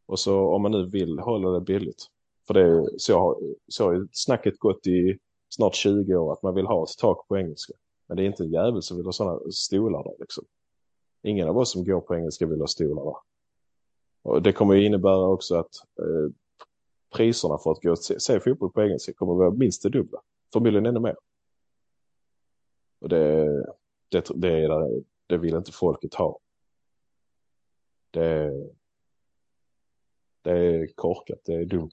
Och så om man nu vill hålla det billigt. För det, så, har, så har snacket gått i snart 20 år att man vill ha ett tak på engelska. Men det är inte en jävel som vill ha sådana stolar där liksom. Ingen av oss som går på engelska vill ha stolar där. Och det kommer ju innebära också att eh, priserna för att gå och se, se fotboll på engelska kommer att vara minst det dubbla. Förmodligen ännu mer. Och det, det, det, det, det vill inte folket ha. Det, det är korkat, det är dumt.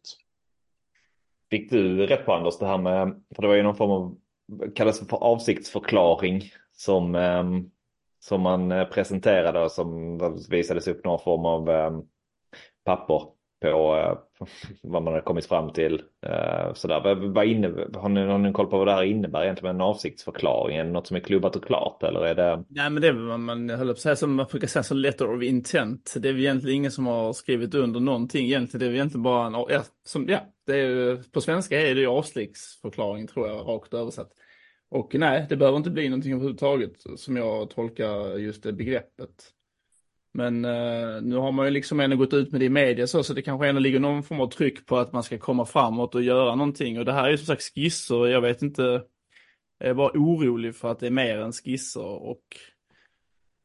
Fick du rätt på Anders det här med, för det var ju någon form av, kallas för avsiktsförklaring som, ehm, som man eh, presenterade och som visades upp någon form av ehm, papper på eh, vad man har kommit fram till. Eh, sådär. Vad, vad inne, har, ni, har ni koll på vad det här innebär egentligen med en avsiktsförklaring? Är det något som är klubbat och klart eller är det? Nej men det är vad man höll på att säga som man brukar säga som letter of intent. Det är väl egentligen ingen som har skrivit under någonting egentligen. Det är egentligen bara en, ja, som, ja det är på svenska är det ju avsiktsförklaring tror jag rakt översatt. Och nej, det behöver inte bli någonting överhuvudtaget som jag tolkar just det begreppet. Men eh, nu har man ju liksom ändå gått ut med det i media så, så det kanske ändå ligger någon form av tryck på att man ska komma framåt och göra någonting. Och det här är ju som sagt skisser, jag vet inte, jag är bara orolig för att det är mer än skisser och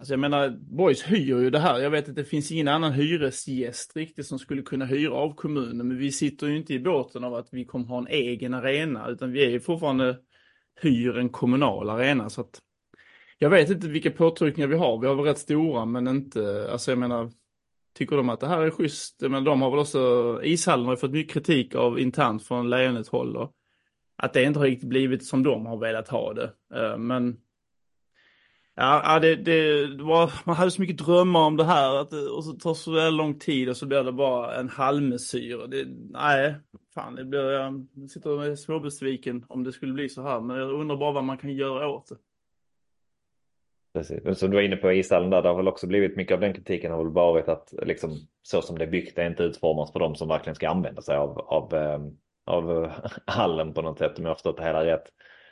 Alltså jag menar, Boys hyr ju det här. Jag vet att det finns ingen annan hyresgäst riktigt som skulle kunna hyra av kommunen. Men vi sitter ju inte i båten av att vi kommer ha en egen arena. Utan vi är ju fortfarande hyr en kommunal arena. Så att jag vet inte vilka påtryckningar vi har. Vi har väl rätt stora men inte, alltså jag menar, tycker de att det här är schysst? Men de har väl också, ishallen har ju fått mycket kritik av internt från Lejonet håll. Och att det inte har riktigt blivit som de har velat ha det. Eh, men Ja, det, det, var, man hade så mycket drömmar om det här att, och så tar det så väldigt lång tid och så blir det bara en halvmesyr. Det, nej, fan, det blir, jag sitter och är småbesviken om det skulle bli så här. Men jag undrar bara vad man kan göra åt det. Precis. Som du var inne på ishallen där, det har väl också blivit mycket av den kritiken har väl varit att liksom så som det är byggt är inte utformat för de som verkligen ska använda sig av, av, ehm, av, av hallen på något sätt om jag har förstått det hela rätt.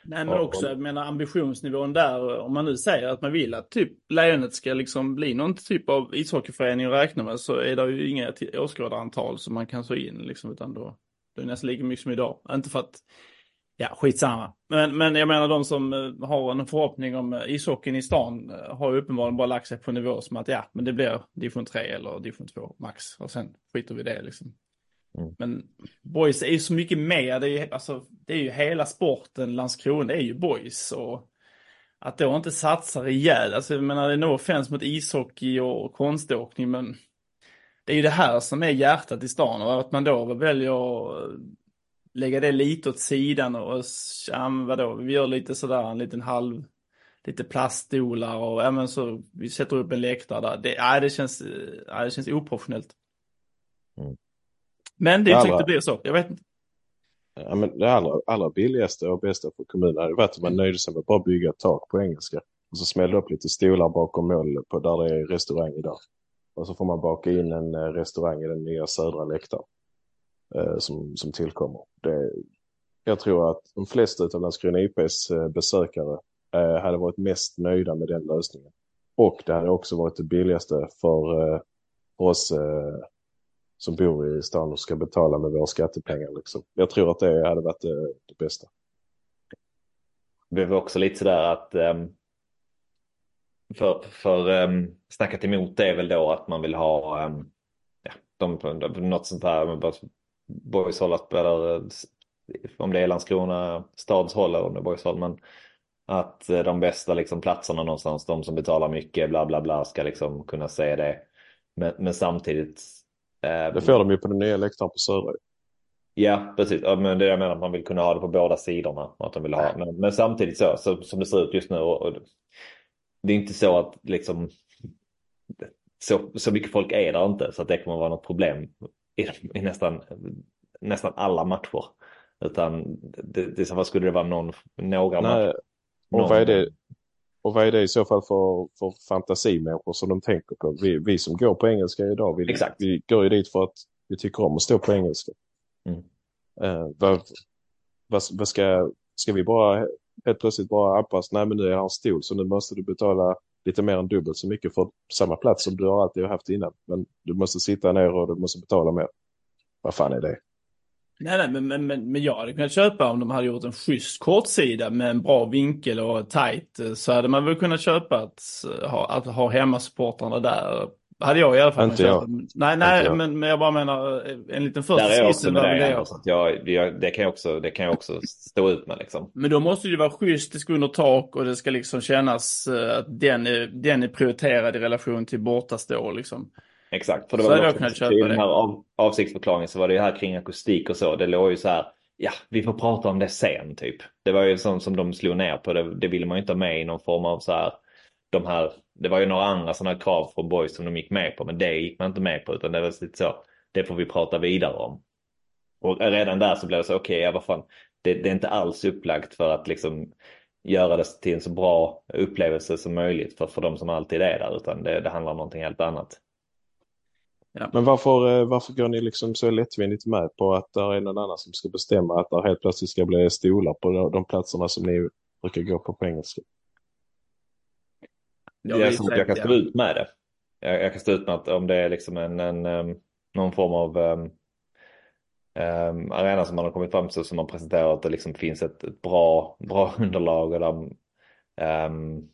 Nej men också, jag menar ambitionsnivån där, om man nu säger att man vill att typ Lejonet ska liksom bli någon typ av ishockeyförening att räkna med så är det ju inga åskådarantal som man kan så in liksom, utan då, det är nästan lika mycket som idag. Inte för att, ja skitsamma. Men, men jag menar de som eh, har en förhoppning om eh, ishockeyn i stan eh, har ju uppenbarligen bara lagt sig på nivå som att ja, men det blir division 3 eller division 2 max och sen skiter vi det liksom. Mm. Men boys är ju så mycket mer. Det är ju, alltså, det är ju hela sporten Landskrona, är ju boys. Och att då inte satsa rejält. Alltså jag menar det är no offense mot ishockey och konståkning men det är ju det här som är hjärtat i stan och att man då väljer lägga det lite åt sidan och ja, vadå, vi gör lite sådär en liten halv lite plaststolar och ja, men så vi sätter upp en läktare där. Det, ja, det, känns, ja, det känns oprofessionellt. Mm. Men det är allra... det blir så, jag vet inte. Ja, men det allra, allra billigaste och bästa för kommunen hade varit om man nöjde sig med att bara bygga ett tak på engelska. Och så smällde upp lite stolar bakom mål på där det är restaurang idag. Och så får man baka in en eh, restaurang i den nya södra läktaren Eh, som, som tillkommer. Det, jag tror att de flesta av Landskrona IPs eh, besökare eh, hade varit mest nöjda med den lösningen. Och det hade också varit det billigaste för, eh, oss eh, som bor i stan och ska betala med våra skattepengar. Liksom. Jag tror att det hade varit det, det bästa. Det var också lite sådär att ehm, för, för ehm, snackat emot det är väl då att man vill ha ehm, ja, de, något sånt här Boys håll spelar om det är Landskrona stads håll eller om det är Boys håll men att eh, de bästa liksom, platserna någonstans, de som betalar mycket bla bla bla ska liksom kunna se det. Men, men samtidigt Eh, det får de ju på den nya läktaren på Södra. Ja, precis. Ja, men det jag menar, att man vill kunna ha det på båda sidorna. Att de vill ha. Men, men samtidigt så, så, som det ser ut just nu. Och, och, det är inte så att liksom så, så mycket folk är där inte så att det kommer vara något problem i, i nästan, nästan alla matcher. Utan det, det, så vad skulle det vara någon, några Nej. matcher? Och vad är det? Och vad är det i så fall för, för fantasimänniskor som de tänker på? Vi, vi som går på engelska idag, vi, Exakt. vi går ju dit för att vi tycker om att stå på engelska. Mm. Uh, vad, vad, vad, ska, ska vi bara helt plötsligt bara anpassa? Nej men nu är han stol så nu måste du betala lite mer än dubbelt så mycket för samma plats som du har alltid haft innan. Men du måste sitta ner och du måste betala mer. Vad fan är det? Nej, nej, men, men, men, men jag hade kunnat köpa om de hade gjort en schysst kortsida med en bra vinkel och tight eh, så hade man väl kunnat köpa att eh, ha, att ha hemmasupportrarna där. Hade jag i alla fall. Inte jag. Nej, nej, jag. Men, men jag bara menar en liten första Där är också. Jag. Så jag, jag, det, kan jag också, det kan jag också stå ut med liksom. Men då måste det vara schysst, det ska under tak och det ska liksom kännas att den är, den är prioriterad i relation till bortastå liksom. Exakt, för det var så också, i den här av, avsiktsförklaringen så var det ju här kring akustik och så. Det låg ju så här, ja, vi får prata om det sen typ. Det var ju sånt som de slog ner på. Det, det ville man ju inte ha med i någon form av så här, de här, det var ju några andra sådana krav från Boys som de gick med på, men det gick man inte med på utan det var lite så. det får vi prata vidare om. Och redan där så blev det så, okej, okay, ja vad fan, det, det, är inte alls upplagt för att liksom göra det till en så bra upplevelse som möjligt för, för de som alltid är där, utan det, det handlar om någonting helt annat. Ja. Men varför, eh, varför går ni liksom så lättvindigt med på att det är någon annan som ska bestämma att det helt plötsligt ska bli stolar på de platserna som ni brukar gå på på engelska? Jag, jag, jag kan stå ut med det. Jag, jag, kan stå ut med att om det är liksom en, en, en någon form av um, um, arena som man har kommit fram till som man presenterar att det liksom finns ett, ett bra, bra underlag och där, um,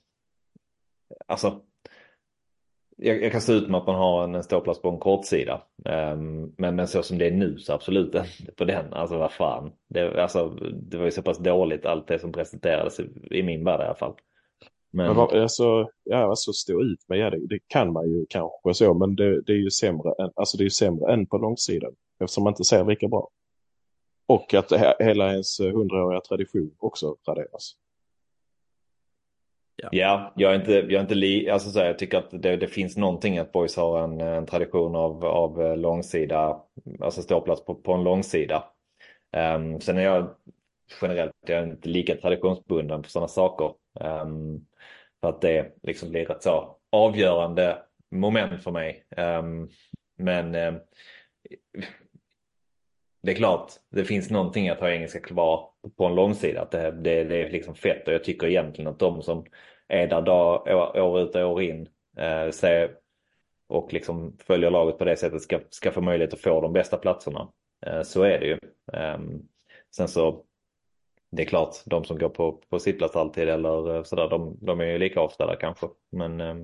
alltså jag, jag, kan stå ut med att man har en, en ståplats på en kortsida. Um, men, men så som det är nu så absolut inte på den. Alltså vad fan. Det, alltså, det var ju så pass dåligt allt det som presenterades i, i min värld i alla fall. Men, men vad, alltså, ja, alltså stå ut med, ja, det, det, kan man ju kanske så, men det, det, är ju sämre än, alltså det är sämre än på långsidan eftersom man inte ser lika bra. Och att det, hela ens hundraåriga tradition också raderas. Ja. ja, jag är inte, jag är inte li, alltså så här, jag tycker att det, det, finns någonting att Boys har en, en tradition av, av långsida, alltså ståplats på, på en långsida. Um, sen är jag generellt jag är inte lika traditionsbunden på sådana saker. Um, för att det liksom blir ett så avgörande moment för mig. Um, men um, det är klart, det finns någonting att ha engelska kvar på en långsida. Att det, det, det är liksom fett och jag tycker egentligen att de som är där dag, år, år ut och år in eh, ser, och liksom följer laget på det sättet ska, ska få möjlighet att få de bästa platserna. Eh, så är det ju. Eh, sen så det är klart, de som går på, på sittplats alltid eller eh, sådär, de, de är ju lika ofta där kanske. Men, eh...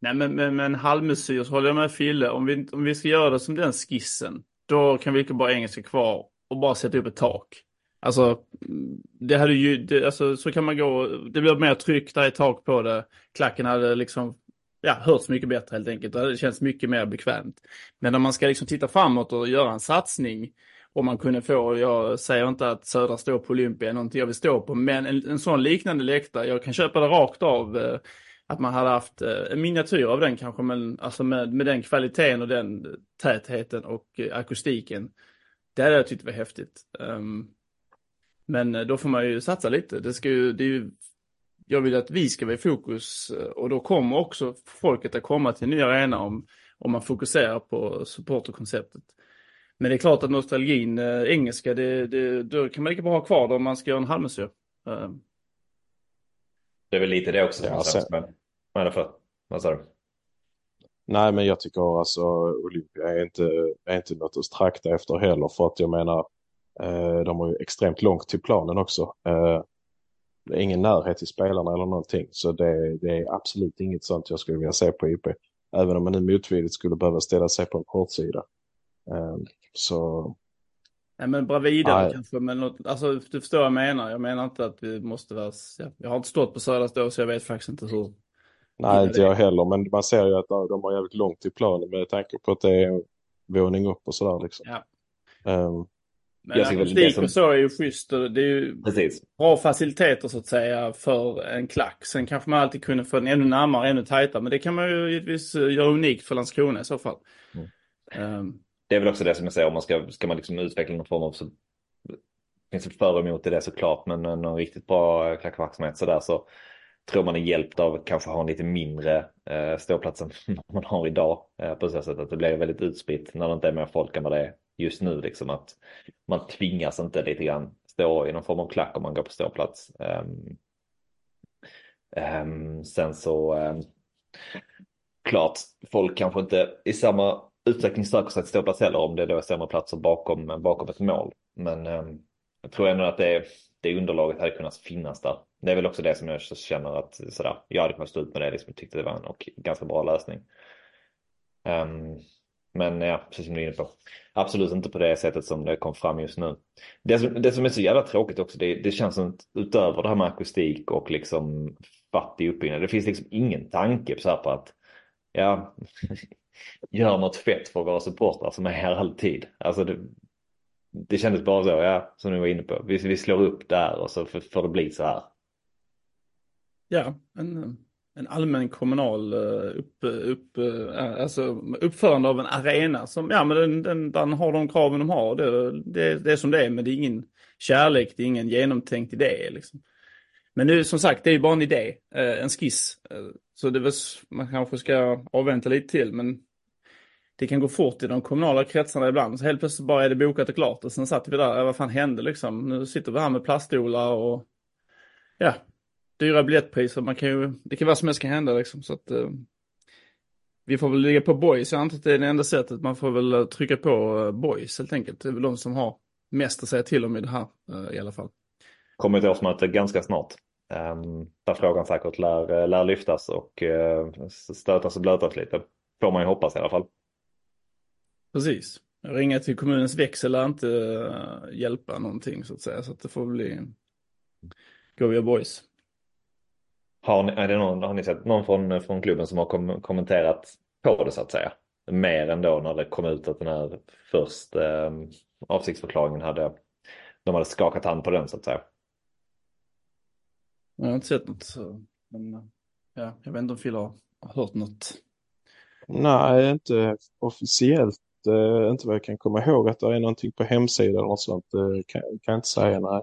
Nej men, men, men halvmesyr så håller jag med Fille. Om vi, om vi ska göra det som den skissen, då kan vi lika bara engelska kvar och bara sätta upp ett tak. Alltså, det hade ju, det, alltså, så kan man gå, det blir mer tryck, där är tak på det. Klacken hade liksom, ja, hörts mycket bättre helt enkelt. Det hade känts mycket mer bekvämt. Men om man ska liksom titta framåt och göra en satsning, om man kunde få, jag säger inte att Södra står på Olympia är någonting jag vill stå på, men en, en sån liknande läktare, jag kan köpa det rakt av, eh, att man hade haft eh, en miniatyr av den kanske, men alltså med, med den kvaliteten och den tätheten och eh, akustiken. Det hade jag tyckt var häftigt. Um, men eh, då får man ju satsa lite. Det ska ju, det är ju, jag vill att vi ska vara i fokus eh, och då kommer också folket att komma till en ny arena om, om man fokuserar på supporterkonceptet. Men det är klart att nostalgin, äh, engelska, det, det, då kan man lika bra ha kvar det om man ska göra en halvmesyr. Uh. Det är väl lite det också. Ja, sen... men, vad är det för? Vad sa du? Nej, men jag tycker alltså Olympia är inte, är inte något att trakta efter heller. För att jag menar, eh, de har ju extremt långt till planen också. Eh, det är ingen närhet till spelarna eller någonting. Så det, det, är absolut inget sånt jag skulle vilja se på IP. Även om man nu motvilligt skulle behöva ställa sig på en kortsida. Eh, så... Nej men Bravida Nej. kanske, men något, alltså du förstår vad jag menar. Jag menar inte att vi måste vara, ja, jag har inte stått på Södra Stå så jag vet faktiskt inte hur. Nej, inte jag heller, men man ser ju att de har jävligt långt till planen med tanke på att det är våning upp och sådär liksom. Ja. Um, men akustik som... och så är ju schysst och det är ju Precis. bra faciliteter så att säga för en klack. Sen kanske man alltid kunde få den ännu närmare, ännu tajtare, men det kan man ju givetvis göra unikt för Landskrona i så fall. Mm. Um, det är väl också det som jag säger, om man ska, ska man liksom utveckla någon form av så finns det för och emot i det såklart, men någon riktigt bra eh, klackverksamhet sådär så tror man är hjälpt av att kanske ha en lite mindre eh, ståplats än man har idag. Eh, på så sätt att det blir väldigt utspritt när det inte är mer folk än vad det är just nu. Liksom att man tvingas inte lite grann stå i någon form av klack om man går på ståplats. Um, um, sen så um, klart, folk kanske inte i samma utsträckning söker sig till ståplats heller om det då är sämre platser bakom, bakom ett mål. Men eh, jag tror ändå att det, det underlaget hade kunnat finnas där. Det är väl också det som jag känner att sådär, jag hade kunnat stå ut med det. Liksom, jag tyckte det var en och ganska bra lösning. Um, men ja, precis som du är inne på. Absolut inte på det sättet som det kom fram just nu. Det som, det som är så jävla tråkigt också, det, det känns som utöver det här med akustik och liksom fattig uppbyggnad, det finns liksom ingen tanke så här på att ja, gör något fett för våra supportrar som är här alltid. Alltså det, det kändes bara så, ja, som du var inne på. Vi, vi slår upp där och så får det bli så här. Ja, men en allmän kommunal eh, upp, upp, eh, alltså uppförande av en arena som, ja men den, den, den har de kraven de har. Det, det, det är som det är, men det är ingen kärlek, det är ingen genomtänkt idé. Liksom. Men nu som sagt, det är ju bara en idé, eh, en skiss. Eh, så det var, man kanske ska avvänta lite till, men det kan gå fort i de kommunala kretsarna ibland. Så helt plötsligt bara är det bokat och klart och sen satt vi där, vad fan hände liksom? Nu sitter vi här med plaststolar och ja, dyra biljettpriser. Man kan ju, det kan vara som helst kan hända liksom. Så att, eh, vi får väl ligga på boys. Jag antar att det är det enda sättet. Man får väl eh, trycka på boys helt enkelt. Det är väl de som har mest att säga till om i det här i alla fall. Kommer ett årsmöte ganska snart. Um, där frågan säkert lär, lär lyftas och uh, stötas och blötas lite. Får man ju hoppas i alla fall. Precis. Ringa till kommunens växel lär inte uh, hjälpa någonting så att säga. Så att det får bli Go via boys. Har ni, är det någon, har ni sett någon från, från klubben som har kom, kommenterat på det så att säga? Mer än då när det kom ut att den här första eh, avsiktsförklaringen hade, de hade skakat hand på den så att säga. Jag har inte sett något. Så, men, ja, jag vet inte om Phil har hört något. Nej, inte officiellt. Eh, inte vad jag kan komma ihåg att det är någonting på hemsidan och sånt. Eh, kan, kan jag inte säga nej.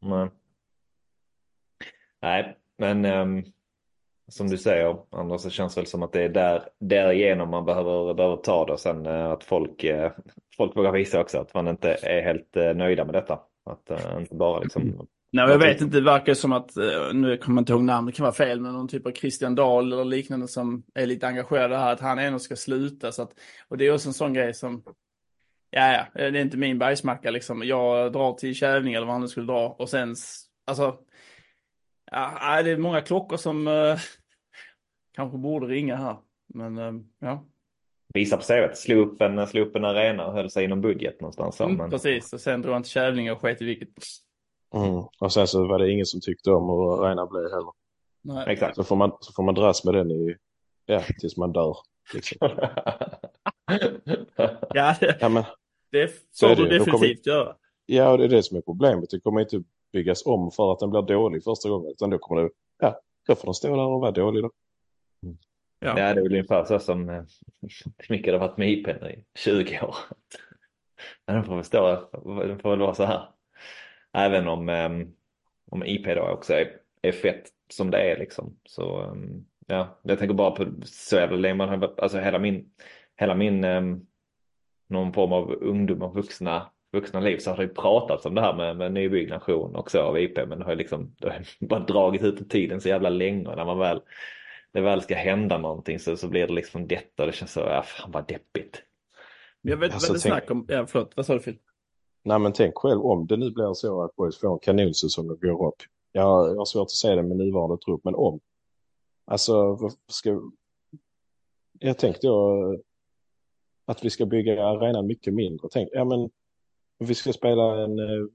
Nej. Nej, men um, som du säger Anders, det känns väl som att det är där, därigenom man behöver, behöver ta det. Och sen uh, att folk, uh, folk vågar visa också att man inte är helt uh, nöjda med detta. Att inte bara liksom... Nej, jag vet inte, det verkar som att, nu kommer jag inte ihåg namn, det kan vara fel, men någon typ av Christian Dahl eller liknande som är lite engagerad här, att han ändå ska sluta. Så att, och det är också en sån grej som, ja, ja, det är inte min bajsmacka liksom. Jag drar till Kävling eller vad han nu skulle dra och sen, alltså, Ja, det är många klockor som uh, kanske borde ringa här. Men uh, ja. Visa på CVt, slå upp, en, slå upp en arena och höll sig inom budget någonstans. Så, mm, men... Precis, och sen drog han till Kävlinge och sket i vilket. Mm. Och sen så var det ingen som tyckte om hur arena blev heller. Nej. Exakt. Så får, man, så får man dras med den i, ja, tills man dör. Liksom. ja, det, ja, men, det får du definitivt göra. Ja, och det är det som är problemet. Det kommer inte byggas om för att den blir dålig första gången. Utan då kommer det, ja, då får den stå där och vara dålig då. Mm. Ja. ja, det är väl ungefär så som eh, mycket har varit med i 20 år. den får väl stå, den får väl vara så här. Även om, um, om IP då också är, är fett som det är liksom. Så um, ja, jag tänker bara på så jävla länge man har, alltså hela min, hela min um, någon form av ungdom och vuxna vuxna liv så har det ju pratats om det här med, med nybyggnation också av IP men det har ju liksom det har bara dragit ut på tiden så jävla länge och när man väl det väl ska hända någonting så, så blir det liksom detta och det känns så, ja fan vad deppigt. Jag vet alltså, vad det tänk... snack om, ja förlåt, vad sa du Phil? Nej men tänk själv om det nu blir så att Boys får en kanonsäsong och går upp. Jag, jag har svårt att se det med nuvarande trupp, men om. Alltså, ska... Jag tänkte då att vi ska bygga arenan mycket mindre. Tänk, ja men vi ska spela en eh,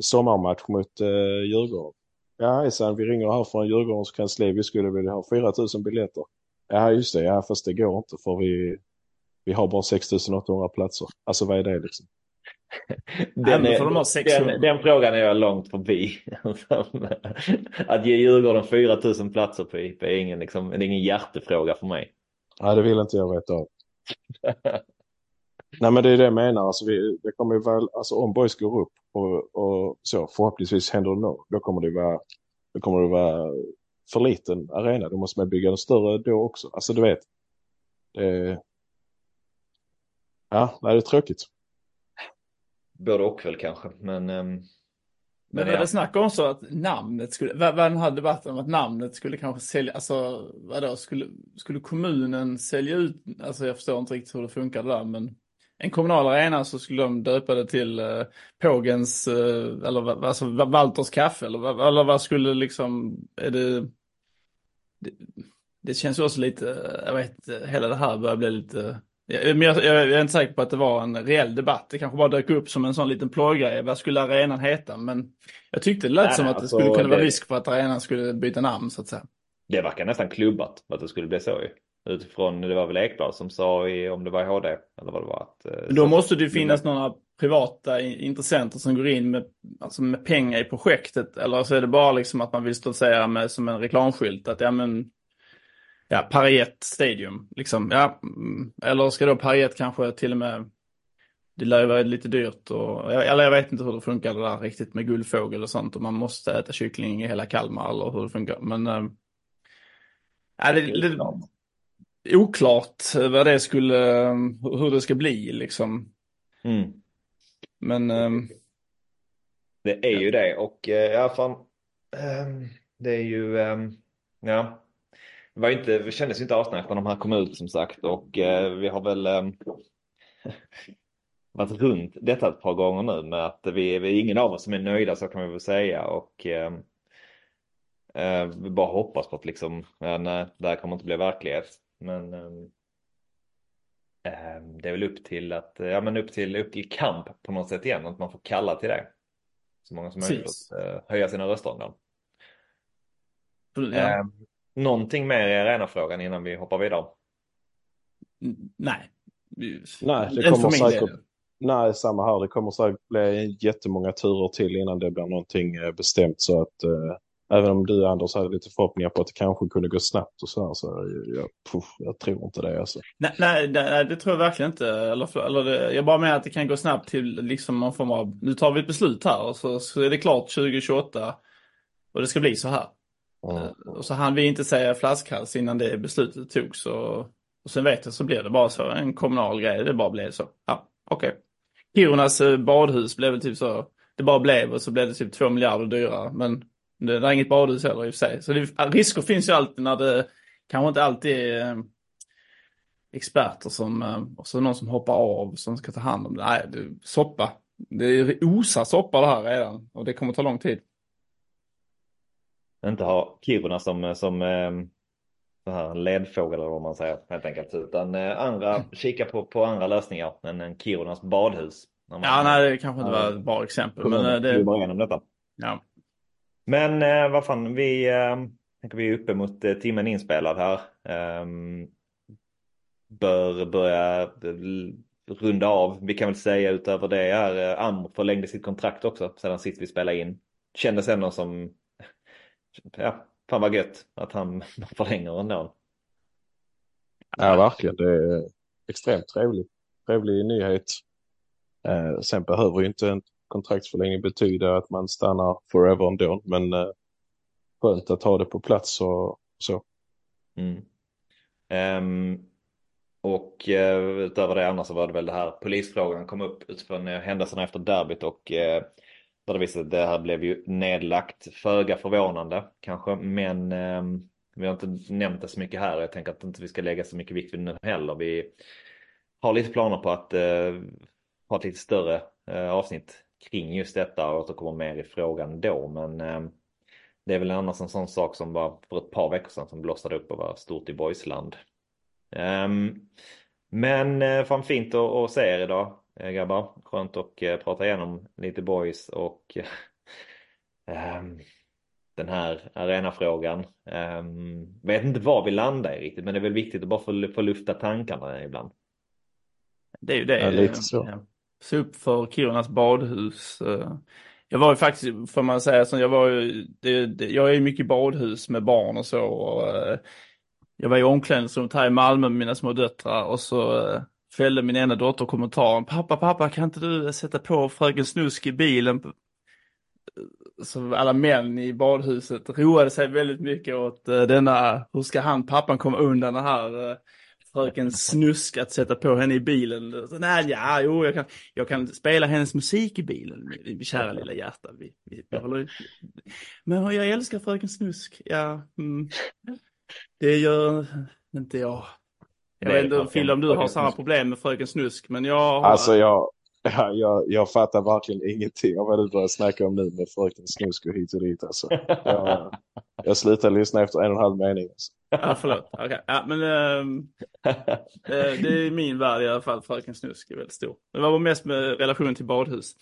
sommarmatch mot eh, Djurgården. Ja, hejsan, vi ringer här från Djurgårdens kansli. Vi skulle vilja ha 4 000 biljetter. Ja, just det. Ja, fast det går inte för vi, vi har bara 6 800 platser. Alltså vad är det liksom? Den, är, de den, den, frågan är jag långt förbi. att ge Djurgården 4 000 platser på IP är ingen, liksom, det är ingen hjärtefråga för mig. Nej, det vill inte jag veta av. Nej men det är det jag menar. Alltså, vi, det kommer ju väl, alltså om boys går upp och, och så förhoppningsvis händer det något. Då kommer det vara, då kommer det vara för liten arena. Då måste man bygga en större då också. Alltså du vet. Det, ja, det är tråkigt. Både och väl kanske, men... Um, men, men var ja. det snack om så att namnet skulle, vad den här debatten om att namnet skulle kanske sälja, alltså vadå, skulle, skulle kommunen sälja ut, alltså jag förstår inte riktigt hur det funkar där, men en kommunal arena så skulle de döpa det till eh, Pågens, eh, eller alltså Walters kaffe eller, eller vad skulle liksom, är det, det, det känns också lite, jag vet hela det här börjar bli lite, jag, jag, jag, är inte säker på att det var en reell debatt, det kanske bara dök upp som en sån liten plågrej, vad skulle arenan heta? Men jag tyckte det lät Nej, som att alltså, det skulle kunna det... vara risk för att arenan skulle byta namn så att säga. Det verkar nästan klubbat att det skulle bli så ju. Utifrån, det var väl Ekblad som sa i, om det var i HD eller vad det var. Att, eh, Då måste det finnas några privata intressenter som går in med, alltså med pengar i projektet. Eller så är det bara liksom att man vill stoltsera med som en reklamskylt. Att ja men ja, Pariet Stadium. Liksom. Ja, mm, eller ska då Pariet kanske till och med, det lär ju vara lite dyrt och, eller jag vet inte hur det funkar det där riktigt med guldfågel och sånt och man måste äta kyckling i hela Kalmar eller hur det funkar. Men äh, ja, det, det, oklart vad det skulle, hur det ska bli liksom. Mm. Men... Um, det är ju det och uh, ja, fan. Um, det är ju, um, ja. Var inte, det kändes inte asnice när de här kom ut som sagt och uh, vi har väl varit runt detta ett par gånger nu med att vi, vi ingen av oss som är nöjda så kan vi väl säga och uh, vi bara hoppas på att liksom, ja, nej, det här kommer inte bli verklighet. Men um, det är väl upp till att, ja men upp till, upp till kamp på något sätt igen, att man får kalla till det. Så många som möjligt att höja sina röster om den. Ja. Någonting mer i arenafrågan innan vi hoppar vidare? Nej. Nej, det kommer säkert. Nej, samma här. Det kommer säkert bli jättemånga turer till innan det blir någonting eh, bestämt så att uh, Även om du Anders hade lite förhoppningar på att det kanske kunde gå snabbt och så här, så jag, puff, jag tror inte det alltså. Nej, nej, nej, det tror jag verkligen inte. Eller, eller det, jag bara menar att det kan gå snabbt till liksom någon form av, nu tar vi ett beslut här och så, så är det klart 2028 och det ska bli så här. Mm. Och så hann vi inte säga flaskhals innan det beslutet togs och, och sen vet jag så blir det bara så, en kommunal grej, det bara blev så. Ja, okej. Okay. Kirunas eh, badhus blev väl typ så, det bara blev och så blev det typ två miljarder dyrare, men det är inget badhus heller i och för sig. Så det, risker finns ju alltid när det kanske inte alltid är eh, experter som, eh, och så någon som hoppar av som ska ta hand om det. Nej, det, soppa. Det osar soppa det här redan och det kommer ta lång tid. Inte ha Kiruna som, som eh, så här ledfågel eller vad man säger helt enkelt. Utan andra, kika på, på andra lösningar än en Kirunas badhus. Man, ja, nej, det kanske inte var ett bra exempel. Men det, det bara igenom detta. Ja. Men eh, vad fan, vi, eh, vi är uppe mot eh, timmen inspelad här. Eh, bör börja eh, runda av. Vi kan väl säga utöver det är eh, Amr förlängde sitt kontrakt också sedan sist vi spelade in. Kändes ändå som, ja, fan vad gött att han förlänger ändå. Ja, verkligen. Det är extremt trevligt. Trevlig nyhet. Eh, sen behöver ju inte en kontraktsförlängning betyder att man stannar forever ändå. Men eh, skönt att ha det på plats och så. Mm. Um, och uh, utöver det andra så var det väl det här polisfrågan kom upp utifrån händelserna efter derbyt och uh, där det visade att det här blev ju nedlagt. Föga förvånande kanske men eh, vi har inte nämnt det så mycket här och jag tänker att inte vi ska lägga så mycket vikt vid det nu heller. Vi har lite planer på att eh, ha ett lite större eh, avsnitt kring just detta och återkommer mer i frågan då. Men eh, det är väl annars en sån sak som var för ett par veckor sedan som blossade upp och var stort i boysland. Um, men eh, fan fint att, att se er idag grabbar. Skönt att eh, prata igenom lite boys och um, den här arenafrågan. Um, vet inte var vi landar i riktigt men det är väl viktigt att bara få, få lufta tankarna ibland. Det är ju det. Ja, lite så se upp för Kirunas badhus. Eh. Jag var ju faktiskt, får man säga, så jag var ju, det, det, jag är ju mycket i badhus med barn och så. Och, eh, jag var i omklädningsrummet här i Malmö med mina små döttrar och så eh, fällde min ena dotter kommentaren. Pappa, pappa, kan inte du sätta på Fröken Snusk i bilen? Så alla män i badhuset roade sig väldigt mycket åt eh, denna, hur ska han, pappan, komma undan det här eh, fröken Snusk att sätta på henne i bilen. Så, nej, ja, jo, jag kan, jag kan spela hennes musik i bilen, min kära lilla hjärta. Vi, vi, vi håller... Men jag älskar fröken Snusk, ja. Mm. Det gör inte jag. Jag vet inte, Phil, om du har samma problem med fröken Snusk, men jag har... Alltså, jag, Ja, jag, jag fattar verkligen ingenting av vad du börjar snacka om nu med fröken Snusk och hit och dit. Alltså. Jag, jag slutar lyssna efter en och en halv mening. Alltså. Ja, förlåt. Okay. Ja, men äh, det är min värld i alla fall. Fröken Snusk är väldigt stor. Det var mest med relation till badhus.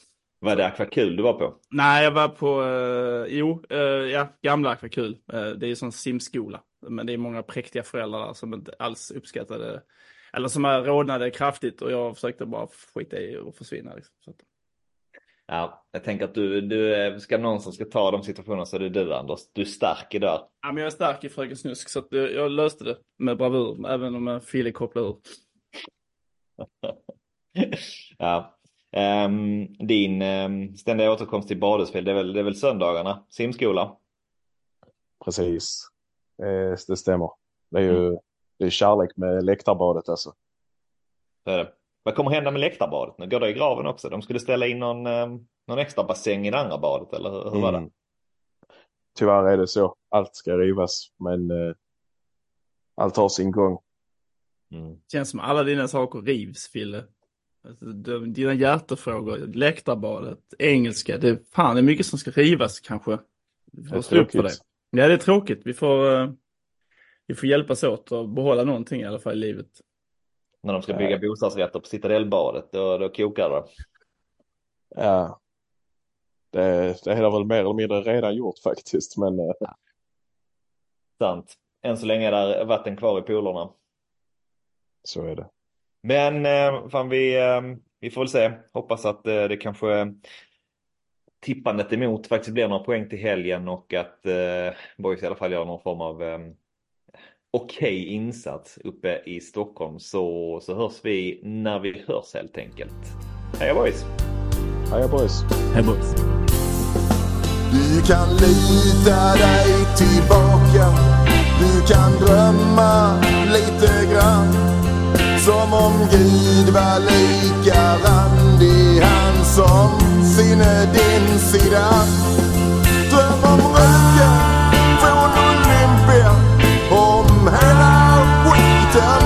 Var det Akvakul du var på? Nej, jag var på, uh, jo, uh, ja, gamla Akvakul. Uh, det är ju sån simskola. Men det är många präktiga föräldrar där som inte alls uppskattade eller som rodnade kraftigt och jag försökte bara skita i och försvinna. Liksom. Ja, jag tänker att du, du ska någon som ska ta de situationerna så är det du Anders. Du är stark i där. Ja, men jag är stark i Fröken Snusk så att jag, jag löste det med bravur, även om Fille kopplade ur. ja. Um, din um, ständiga återkomst till badespel, det är väl, det är väl söndagarna? Simskola? Precis. Eh, det stämmer. Det är ju mm. det är kärlek med läktarbadet alltså. Så är det. Vad kommer hända med läktarbadet nu? Går det i graven också? De skulle ställa in någon, um, någon extra bassäng i det andra badet eller hur, hur var det? Mm. Tyvärr är det så. Allt ska rivas men uh, allt har sin gång. Mm. Känns som alla dina saker rivs, Fille. Alltså, dina hjärtefrågor, läktarbadet, engelska, det, fan, det är mycket som ska rivas kanske. Vi får stå upp för det. Ja, det är tråkigt. Vi får, uh, vi får hjälpas åt att behålla någonting i alla fall i livet. När de ska bygga bostadsrätter på Citadelbadet, då, då kokar det. Ja. Det, det har väl mer eller mindre redan gjort faktiskt, men... Uh... Sant. Än så länge är det vatten kvar i polerna. Så är det. Men eh, fan, vi, eh, vi får väl se. Hoppas att eh, det kanske tippandet emot faktiskt blir några poäng till helgen och att eh, Boys i alla fall gör någon form av eh, okej okay insats uppe i Stockholm så, så hörs vi när vi hörs helt enkelt. Heja boys! Heja boys! Heja boys! Du kan lita dig tillbaka Du kan drömma lite grann som om Gud var lika randig han som sinne din sida. Dröm om röken från Olympia, om hela skiten